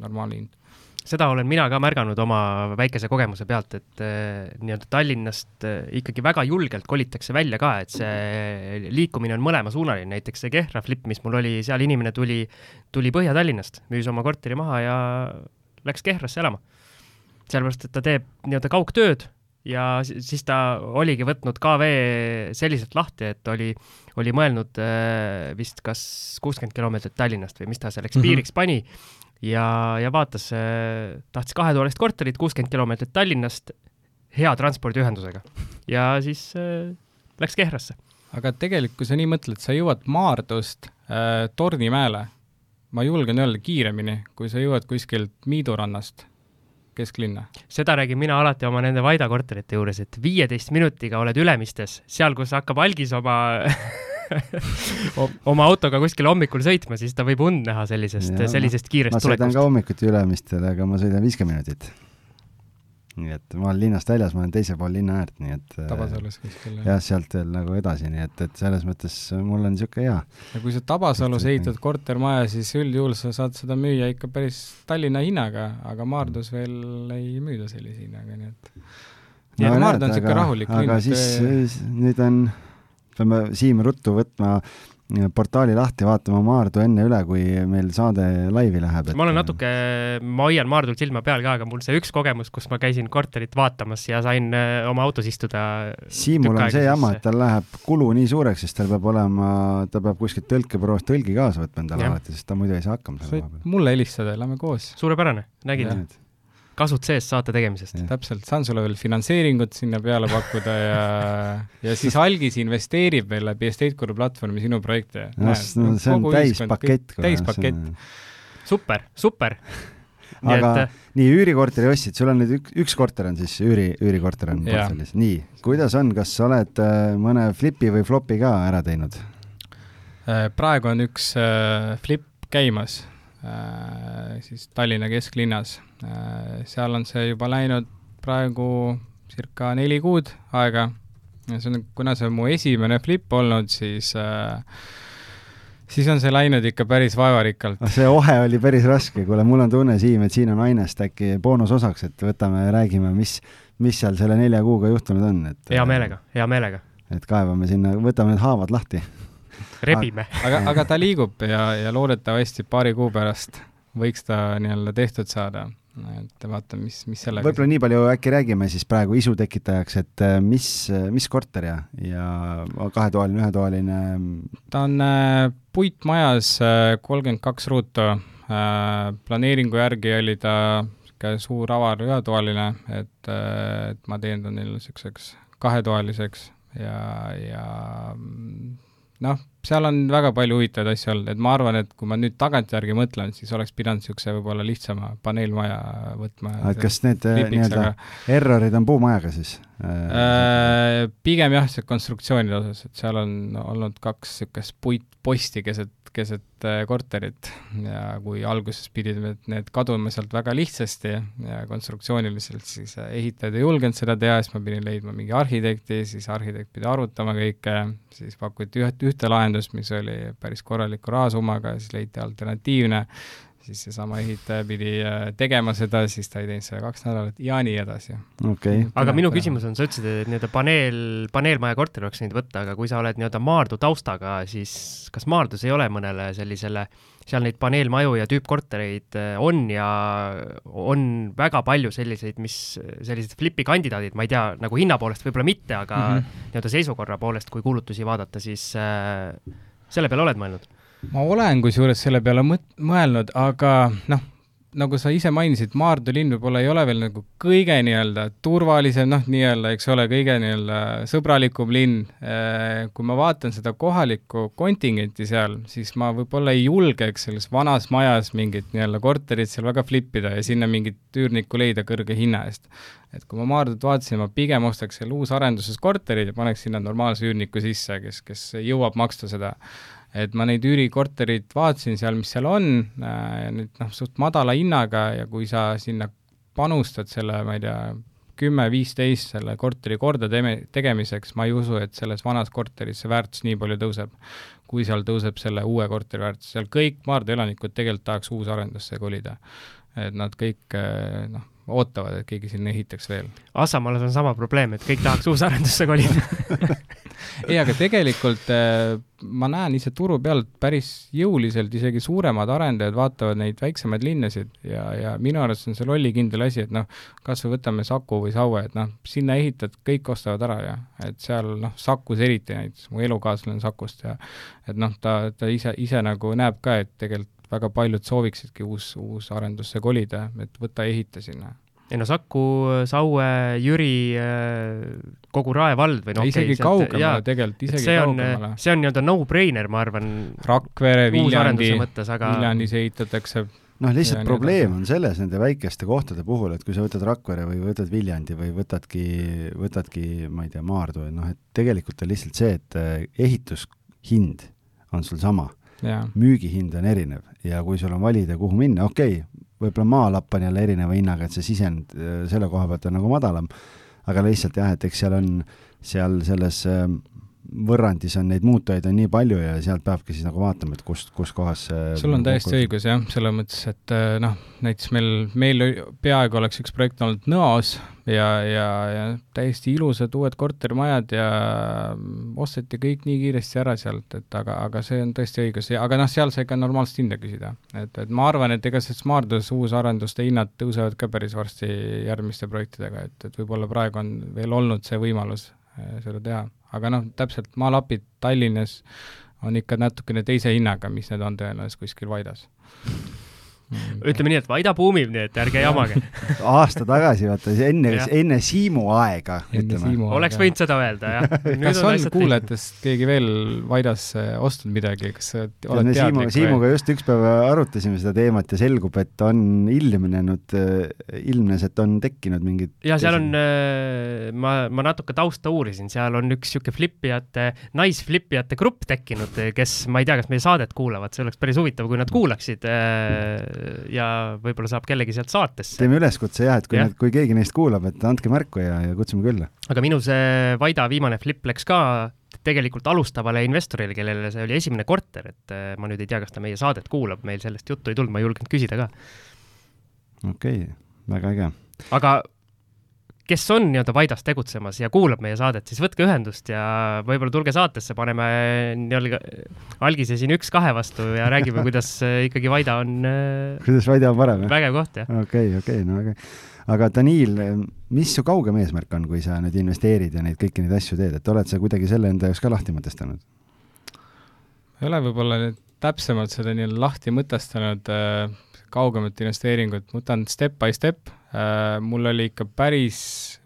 normaalne hind seda olen mina ka märganud oma väikese kogemuse pealt, et äh, nii-öelda Tallinnast äh, ikkagi väga julgelt kolitakse välja ka, et see liikumine on mõlemasuunaline, näiteks see Kehra flip, mis mul oli, seal inimene tuli, tuli Põhja-Tallinnast, müüs oma korteri maha ja läks Kehrasse elama. sellepärast, et ta teeb nii-öelda kaugtööd ja siis ta oligi võtnud KV selliselt lahti, et oli, oli mõelnud äh, vist kas kuuskümmend kilomeetrit Tallinnast või mis ta selleks mm -hmm. piiriks pani ja, ja vaatas äh,, tahtis kahetoalist korterit, kuuskümmend kilomeetrit Tallinnast, hea transpordiühendusega ja siis äh, läks Kehrasse. aga tegelikult, kui sa nii mõtled, sa jõuad Maardust äh, Tornimäele, ma julgen öelda kiiremini, kui sa jõuad kuskilt Miidu rannast kesklinna. seda räägin mina alati oma nende Vaida korterite juures, et viieteist minutiga oled Ülemistes, seal, kus hakkab algis oma oma autoga kuskil hommikul sõitma, siis ta võib und näha sellisest, sellisest kiirest tulekust. ma sõidan ka hommikuti Ülemistele, aga ma sõidan viiskümmend minutit. Nii et ma olen linnast väljas, ma olen teisel pool linna äärt, nii et Tabasalus kuskil. jah, sealt veel nagu edasi, nii et, et selles mõttes mul on niisugune hea. ja kui sa Tabasalus ehitad kortermaja, siis üldjuhul sa saad seda müüa ikka päris Tallinna hinnaga, aga Maardus veel ei müüda sellise hinnaga, nii et no, Maardu on niisugune rahulik linn. aga siis, siis nüüd on, peame Siim ruttu võtma portaali lahti, vaatama Maardu enne üle, kui meil saade laivi läheb. ma olen natuke, ma hoian Maardult silma peal ka, aga mul see üks kogemus, kus ma käisin korterit vaatamas ja sain äh, oma autos istuda. Siimul on see jama, et tal läheb kulu nii suureks, sest tal peab olema, ta peab kuskilt tõlkebüroost tõlgi kaasa võtma endale alati, sest ta muidu ei saa hakkama. sa võid mulle helistada, lähme koos. suurepärane, nägin kasud sees saate tegemisest. täpselt, saan sulle veel finantseeringut sinna peale pakkuda ja, ja siis Algis investeerib veel läbi Estate Guru platvormi sinu projekte. no see on täispakett. täispakett. super, super aga et... Äh, nii, üürikorteri ostsid, sul on nüüd üks, üks korter on siis üüri, üürikorter on portfellis, nii, kuidas on, kas sa oled äh, mõne flipi või flopi ka ära teinud? Äh, praegu on üks flip käimas siis Tallinna kesklinnas. Äh, seal on see juba läinud praegu circa neli kuud aega. see on, kuna see on mu esimene flip olnud, siis äh, siis on see läinud ikka päris vaevarikkalt. see ohe oli päris raske, kuule, mul on tunne, Siim, et siin on ainest äkki boonusosaks, et võtame ja räägime, mis, mis seal selle nelja kuuga juhtunud on, et hea meelega, hea meelega. et kaevame sinna, võtame need haavad lahti rebime. aga, aga ta liigub ja, ja loodetavasti paari kuu pärast võiks ta nii-öelda tehtud saada et vaatame, mis, mis sellega võib-olla nii palju äkki räägime siis praegu isu tekitajaks, et äh, mis, mis korter ja, ja kahetoaline, ühetoaline? ta on äh, puitmajas äh, kolmkümmend kaks ruutu äh,, planeeringu järgi oli ta niisugune suur avar ühetoaline, et, äh, et ma teen ta neile niisuguseks kahetoaliseks ja, ja noh, seal on väga palju huvitavaid asju olnud, et ma arvan, et kui ma nüüd tagantjärgi mõtlen, siis oleks pidanud niisuguse võib-olla lihtsama paneelmaja võtma. et kas need äh, nii-öelda errorid on puumajaga siis äh,? Pigem jah, see konstruktsioonide osas, et seal on olnud kaks niisugust puitposti keset keset äh, korterit ja kui alguses pidid need, kaduma sealt väga lihtsasti ja konstruktsiooniliselt, siis äh, ehitajad ei julgenud seda teha, siis ma pidin leidma mingi arhitekti, siis arhitekt pidi arvutama kõike, siis pakuti üht, ühte lahendust, mis oli päris korraliku rahasummaga, siis leiti alternatiivne, siis seesama ehitaja pidi äh, tegema seda, siis ta ei teinud seda kaks nädalat ja nii edasi okay.. aga minu küsimus on, sa ütlesid, et nii-öelda paneel, paneelmaja korteri oleks võinud võtta, aga kui sa oled nii-öelda Maardu taustaga, siis kas Maardus ei ole mõnele sellisele, seal neid paneelmaju ja tüüppkortereid äh, on ja on väga palju selliseid, mis, sellised flipi kandidaadid, ma ei tea, nagu hinna poolest võib-olla mitte, aga mm -hmm. nii-öelda seisukorra poolest, kui kulutusi vaadata, siis äh, selle peale oled mõelnud? Ma olen kusjuures selle peale mõt-, mõelnud, aga noh, nagu sa ise mainisid, Maardu linn võib-olla ei ole veel nagu kõige nii-öelda turvalisem, noh, nii-öelda, eks ole, kõige nii-öelda sõbralikum linn. Äh, kui ma vaatan seda kohalikku kontingenti seal, siis ma võib-olla ei julgeks selles vanas majas mingit nii-öelda korterit seal väga flip ida ja sinna mingit üürnikku leida kõrge hinna eest. et kui ma Maardut vaatasin, ma pigem ostaks seal uusarenduses korterid ja paneks sinna normaalse üürniku sisse, kes, kes jõuab maksta seda et ma neid üürikorterid vaatasin seal, mis seal on äh,, nüüd noh, suht madala hinnaga ja kui sa sinna panustad selle, ma ei tea, kümme-viisteist selle korteri korda teme-, tegemiseks, ma ei usu, et selles vanas korteris see väärtus nii palju tõuseb, kui seal tõuseb selle uue korteri väärtus, seal kõik Maardu elanikud tegelikult tahaks uusarendusse kolida. et nad kõik äh, noh, ootavad, et keegi sinna ehitaks veel. Assamaal on sama probleem, et kõik tahaks uusarendusse kolida ei, aga tegelikult äh, ma näen ise turu pealt päris jõuliselt isegi suuremad arendajad vaatavad neid väiksemaid linnasid ja, ja minu arust on see lollikindel asi, et noh, kas või võtame Saku või Saue, et noh, sinna ehitad, kõik ostavad ära ja et seal noh, Sakus eriti näiteks, mu elukaaslane on Sakust ja et noh, ta, ta ise, ise nagu näeb ka, et tegelikult väga paljud sooviksidki uus, uusarendusse kolida, et võta ja ehita sinna. Ei no Saku, Saue, Jüri, äh, kogu Rae vald või noh okay, isegi kaugemale tegelikult, isegi see on, kaugemale. see on nii-öelda no-brainer, ma arvan. Rakvere, Viljandi, aga... Viljandis ehitatakse noh, lihtsalt probleem on selles nende väikeste kohtade puhul, et kui sa võtad Rakvere või võtad Viljandi või võtadki, võtadki, ma ei tea, Maardu, et noh, et tegelikult on lihtsalt see, et äh, ehitushind on sul sama, müügihind on erinev ja kui sul on valida, kuhu minna, okei okay,, võib-olla maalapp on jälle erineva hinnaga, et see sisend äh, selle koha pealt on nagu madalam, aga lihtsalt jah, et eks seal on, seal selles äh, võrrandis on neid muutujaid on nii palju ja sealt peabki siis nagu vaatama, et kust, kus kohas see sul on täiesti kokku... õigus jah, selles mõttes, et äh, noh, näiteks meil, meil peaaegu oleks üks projekt olnud Nõos ja, ja, ja täiesti ilusad uued kortermajad ja osteti kõik nii kiiresti ära sealt, et aga, aga see on tõesti õigus, aga noh, seal sai ka normaalset hinda küsida. et, et ma arvan, et ega see Smartus uusarenduste hinnad tõusevad ka päris varsti järgmiste projektidega, et, et võib-olla praegu on veel olnud see võimalus äh, seda teha aga noh, täpselt maalapid Tallinnas on ikka natukene teise hinnaga, mis need on tõenäoliselt kuskil Vaidas. Ütleme nii, et Vaida buumib, nii et ärge jamage. Aasta tagasi, vaata, enne, enne Siimu aega, ütleme. oleks võinud seda öelda, jah. kas on, on kuulajatest keegi veel Vaidas ostnud midagi, kas sa oled teadlik Siimu, Siimuga just üks päev arutasime seda teemat ja selgub, et on ilmnenud, ilmnes, et on tekkinud mingid ja seal on, äh, ma, ma natuke tausta uurisin, seal on üks niisugune flipijate, naisflipijate grupp tekkinud, kes, ma ei tea, kas meie saadet kuulavad, see oleks päris huvitav, kui nad kuulaksid äh, ja võib-olla saab kellegi sealt saatesse. teeme üleskutse jah, et kui kui keegi neist kuulab, et andke märku ja, ja kutsume külla. aga minu see Vaida viimane flip läks ka tegelikult alustavale investorile, kellele see oli esimene korter, et äh, ma nüüd ei tea, kas ta meie saadet kuulab, meil sellest juttu ei tulnud, ma ei julgenud küsida ka. okei okay,, väga äge. aga kes on nii-öelda Vaidas tegutsemas ja kuulab meie saadet, siis võtke ühendust ja võib-olla tulge saatesse, paneme nii-öelda algise siin üks-kahe vastu ja räägime, kuidas äh, ikkagi Vaida on. Äh, kuidas Vaida on parem, jah? vägev koht, jah. okei okay,, okei okay,, no väga aga Daniil, mis su kaugem eesmärk on, kui sa nüüd investeerid ja neid kõiki neid asju teed, et oled sa kuidagi selle enda jaoks ka lahti mõtestanud? ei ole võib-olla nüüd täpsemalt seda nii-öelda lahti mõtestanud äh, kaugemat investeeringut, ma võtan step by step mul oli ikka päris,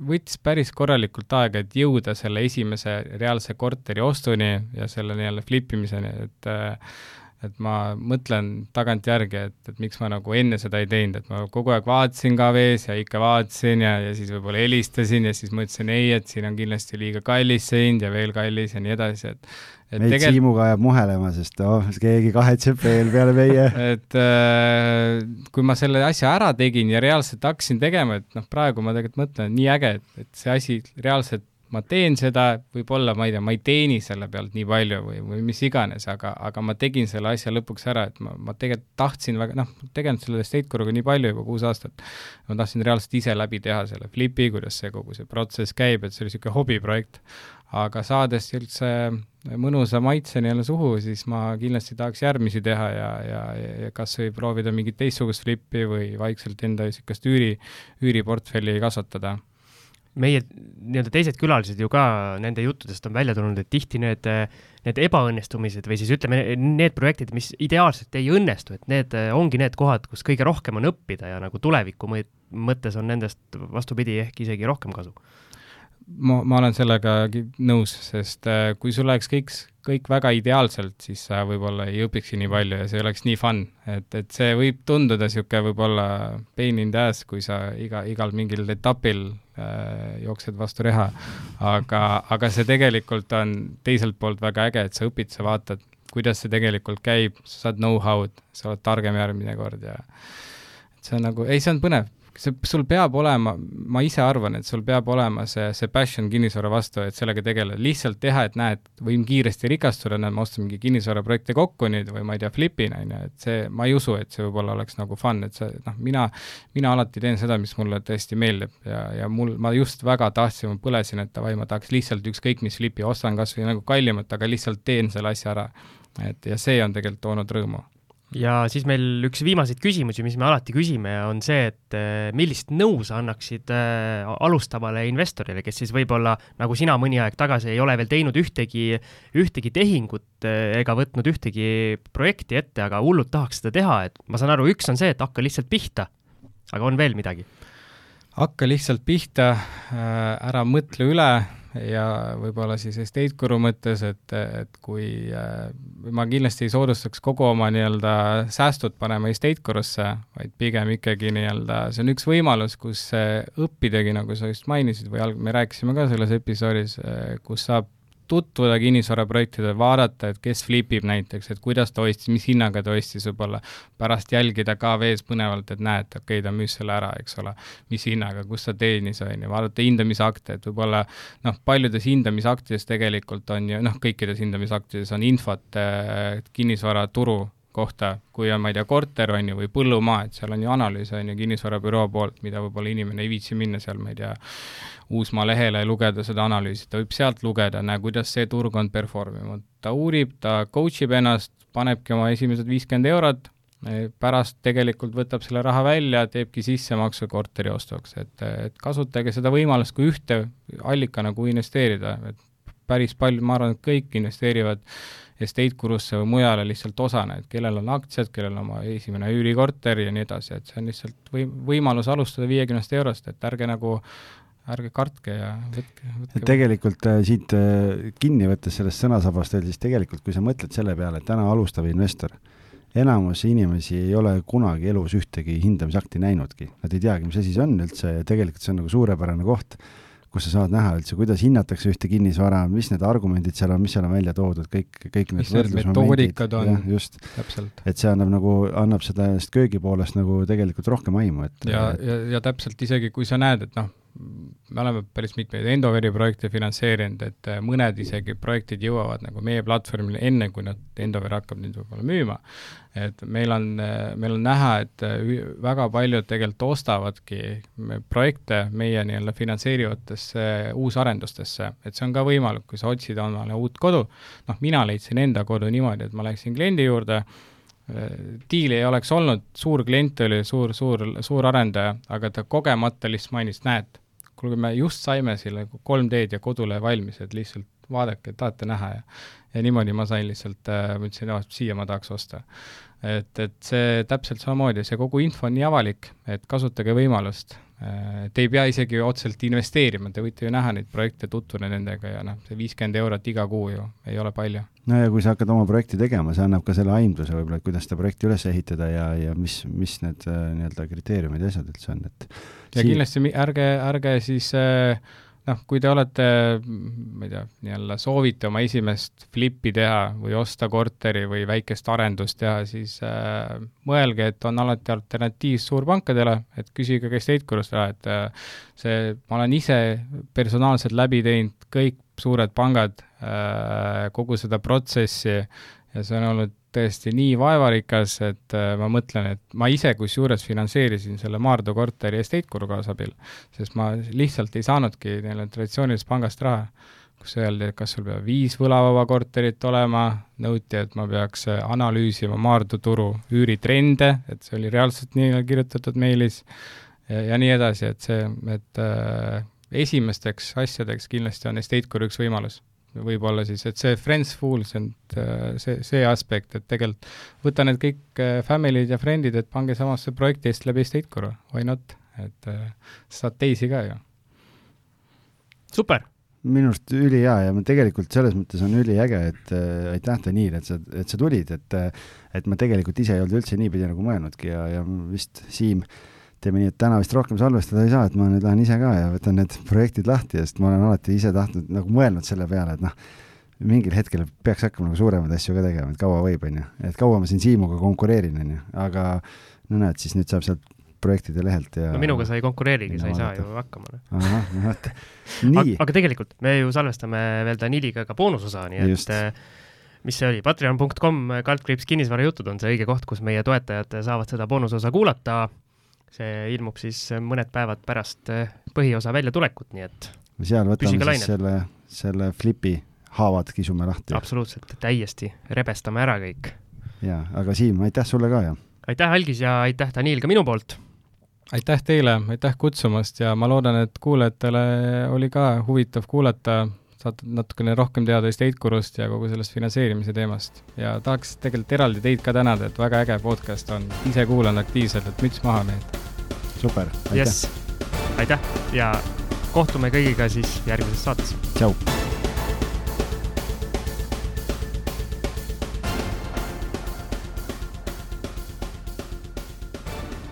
võttis päris korralikult aega, et jõuda selle esimese reaalse korteri ostuni ja selle nii-öelda flip imiseni, et äh, et ma mõtlen tagantjärgi, et, et miks ma nagu enne seda ei teinud, et ma kogu aeg vaatasin KV-s ja ikka vaatasin ja, ja siis võib-olla helistasin ja siis mõtlesin ei, et siin on kindlasti liiga kallis see hind ja veel kallis ja nii edasi, et meid tegel... Siimuga ajab muhelema, sest oh, keegi kahetseb veel peale meie. et äh, kui ma selle asja ära tegin ja reaalselt hakkasin tegema, et noh, praegu ma tegelikult mõtlen, nii äge, et, et see asi reaalselt ma teen seda, võib-olla, ma ei tea, ma ei teeni selle pealt nii palju või, või mis iganes, aga, aga ma tegin selle asja lõpuks ära, et ma, ma tegelikult tahtsin väga, noh, tegelenud selle estate guruga nii palju juba kuus aastat, ma tahtsin reaalselt ise läbi teha selle flipi, kuidas see kogu see protsess käib, et see oli niisugune hobiprojekt, aga saades üldse mõnusa maitse nii-öelda suhu, siis ma kindlasti tahaks järgmisi teha ja, ja, ja kas või proovida mingit teistsugust flippi või vaikselt enda niisugust üüri, üüriportfelli kasvatada. Meie nii-öelda teised külalised ju ka nende juttudest on välja tulnud, et tihti need, need ebaõnnestumised või siis ütleme, need projektid, mis ideaalselt ei õnnestu, et need ongi need kohad, kus kõige rohkem on õppida ja nagu tuleviku mõttes on nendest vastupidi, ehk isegi rohkem kasu ma, ma olen sellega nõus, sest äh, kui sul läheks kõik, kõik väga ideaalselt, siis sa võib-olla ei õpikski nii palju ja see ei oleks nii fun, et, et see võib tunduda niisugune võib-olla pain in the ass, kui sa iga, igal mingil etapil äh, jooksed vastu reha, aga, aga see tegelikult on teiselt poolt väga äge, et sa õpid, sa vaatad, kuidas see tegelikult käib, sa saad know-how'd, sa oled targem järgmine kord ja see on nagu, ei, see on põnev see, sul peab olema, ma ise arvan, et sul peab olema see, see passion kinnisvara vastu, et sellega tegeleda, lihtsalt teha, et näed, võin kiiresti rikastuda, näed, ma ostan mingi kinnisvaraprojekti kokku nüüd või ma ei tea, flipin, on ju, et see, ma ei usu, et see võib-olla oleks nagu fun, et see, noh, mina, mina alati teen seda, mis mulle tõesti meeldib. Ja, ja mul, ma just väga tahtsin, ma põlesin, et davai, ma tahaks lihtsalt ükskõik mis flipi, ostan kas või nagu kallimat, aga lihtsalt teen selle asja ära. et ja see on tegelikult toonud rõõmu ja siis meil üks viimaseid küsimusi, mis me alati küsime, on see, et eh, millist nõu sa annaksid eh, alustavale investorile, kes siis võib-olla nagu sina mõni aeg tagasi ei ole veel teinud ühtegi, ühtegi tehingut eh, ega võtnud ühtegi projekti ette, aga hullult tahaks seda teha, et ma saan aru, üks on see, et hakka lihtsalt pihta, aga on veel midagi? hakka lihtsalt pihta, ära mõtle üle ja võib-olla siis estate guru mõttes, et, et kui äh, ma kindlasti ei soodustaks kogu oma nii-öelda säästud panema estate gurusse, vaid pigem ikkagi nii-öelda, see on üks võimalus, kus õppidagi, nagu sa just mainisid või alg-, me rääkisime ka selles episoodis, äh, kus saab tutvuda kinnisvaraprojektidega, vaadata, et kes flipib näiteks, et kuidas ta ostis, mis hinnaga ta ostis võib-olla, pärast jälgida KV-s põnevalt, et näed, okei okay,, ta müüs selle ära, eks ole, mis hinnaga, kus ta teenis, on ju, vaadata hindamisakte, et võib-olla noh, paljudes hindamisaktides tegelikult on ju noh, kõikides hindamisaktides on infot äh, kinnisvaraturu kohta, kui on, ma ei tea, korter, on ju, või põllumaa, et seal on ju analüüs, on ju, kinnisvarabüroo poolt, mida võib-olla inimene ei viitsi minna seal, ma ei tea, Uusmaa lehele lugeda seda analüüsi, ta võib sealt lugeda, näe, kuidas see turg on perform inud. ta uurib, ta coach ib ennast, panebki oma esimesed viiskümmend eurot, eh, pärast tegelikult võtab selle raha välja, teebki sissemaksu korteri ostuks, et, et kasutage seda võimalust kui ühte allikana, kuhu investeerida, et päris palju, ma arvan, et kõik investeerivad estate gurusse või mujale lihtsalt osana, et kellel on aktsiad, kellel on oma esimene üürikorter ja nii edasi, et see on lihtsalt või-, võimalus alustada viiekümnest eurost, et ärge nagu ärge kartke ja võtke, võtke. tegelikult äh, siit äh, kinni võttes sellest sõnasabast veel, siis tegelikult kui sa mõtled selle peale, et täna alustav investor, enamus inimesi ei ole kunagi elus ühtegi hindamisakti näinudki, nad ei teagi, mis asi see on üldse ja tegelikult see on nagu suurepärane koht kus sa saad näha üldse, kuidas hinnatakse ühte kinnisvara, mis need argumendid seal on, mis seal on välja toodud, kõik, kõik need metoodikad on, just, et see annab nagu, annab seda köögi poolest nagu tegelikult rohkem aimu, et ja, ja, ja täpselt isegi, kui sa näed, et noh, me oleme päris mitmeid Endoveri projekte finantseerinud, et äh, mõned isegi projektid jõuavad nagu meie platvormile enne, kui nad, Endover hakkab neid võib-olla müüma. et meil on, äh, meil on näha, et äh, väga paljud tegelikult ostavadki projekte meie nii-öelda finantseerivatesse uusarendustesse, et see on ka võimalik, kui sa otsid omale uut kodu, noh, mina leidsin enda kodu niimoodi, et ma läksin kliendi juurde, diili ei oleks olnud, suur klient oli, suur, suur, suur arendaja, aga ta kogemata lihtsalt mainis, näed, kuulge, me just saime selle 3D-d ja kodulehe valmis, et lihtsalt vaadake, tahate näha ja ja niimoodi ma sain lihtsalt äh,, ma ütlesin, et siia ma tahaks osta. et, et see täpselt samamoodi, see kogu info on nii avalik, et kasutage võimalust. Te ei pea isegi otseselt investeerima, te võite ju näha neid projekte, tutvuda nendega ja noh, see viiskümmend eurot iga kuu ju ei ole palju. no ja kui sa hakkad oma projekti tegema, see annab ka selle aimduse võib-olla, et kuidas seda projekti üles ehitada ja, ja mis, mis need äh, nii-öelda kriteeriumid ja asjad üldse on, et ja Siin... kindlasti ärge, ärge siis äh, noh, kui te olete, ma ei tea, nii-öelda soovite oma esimest flippi teha või osta korteri või väikest arendust teha, siis äh, mõelge, et on alati alternatiiv suurpankadele, et küsige ka Estate Gurust ära, et äh, see, ma olen ise personaalselt läbi teinud kõik suured pangad äh,, kogu seda protsessi ja see on olnud tõesti nii vaevarikas, et äh, ma mõtlen, et ma ise kusjuures finantseerisin selle Maardu korteri estate guru kaasabil, sest ma lihtsalt ei saanudki neile traditsioonilisest pangast raha, kus öeldi, et kas sul peab viis võlavaba korterit olema, nõuti, et ma peaks äh, analüüsima Maardu turu üüritrende, et see oli reaalselt nii kirjutatud meilis, ja nii edasi, et see, et äh, esimesteks asjadeks kindlasti on estate guru üks võimalus võib-olla siis, et see friends fools and äh, see, see aspekt, et tegelikult võta need kõik äh, family'd ja friend'id, et pange samasse projekti eest läbi Estate Guru, why not, et äh, saad teisi ka ju. super! minu arust ülihea ja tegelikult selles mõttes on üliäge, et äh, aitäh, Daniil, et sa, et sa tulid, et et ma tegelikult ise ei olnud üldse niipidi nagu mõelnudki ja, ja vist Siim äh, teeme nii, et täna vist rohkem salvestada ei saa, et ma nüüd lähen ise ka ja võtan need projektid lahti, sest ma olen alati ise tahtnud nagu mõelnud selle peale, et noh, mingil hetkel peaks hakkama nagu suuremaid asju ka tegema, et kaua võib, on ju, et kaua ma siin Siimuga konkureerin, on ju, aga no näed, siis nüüd saab sealt projektide lehelt ja no minuga sa ei konkureerigi, sa ei saa ju hakkama. Noh. ahah, vot. nii. aga tegelikult me ju salvestame veel Daniliga ka boonusosa, nii et Just mis see oli, patreon.com kaldkriips kinnisvarajutud on see õige koht, kus meie toetajad saavad seda boonusosa kuulata see ilmub siis mõned päevad pärast eh, põhiosa väljatulekut, nii et seal võtame siis lained. selle, selle flipi haavad kisume lahti. absoluutselt, täiesti, rebestame ära kõik. jaa, aga Siim, aitäh sulle ka ja! aitäh, Algis, ja aitäh, Daniil, ka minu poolt! aitäh teile, aitäh kutsumast ja ma loodan, et kuulajatele oli ka huvitav kuulata saad natukene rohkem teada Estate Gurust ja kogu sellest finantseerimise teemast. ja tahaks tegelikult eraldi teid ka tänada, et väga äge podcast on, ise kuulan aktiivselt, et müts maha, mehed. super, aitäh yes.. aitäh ja kohtume kõigiga siis järgmises saates. tšau.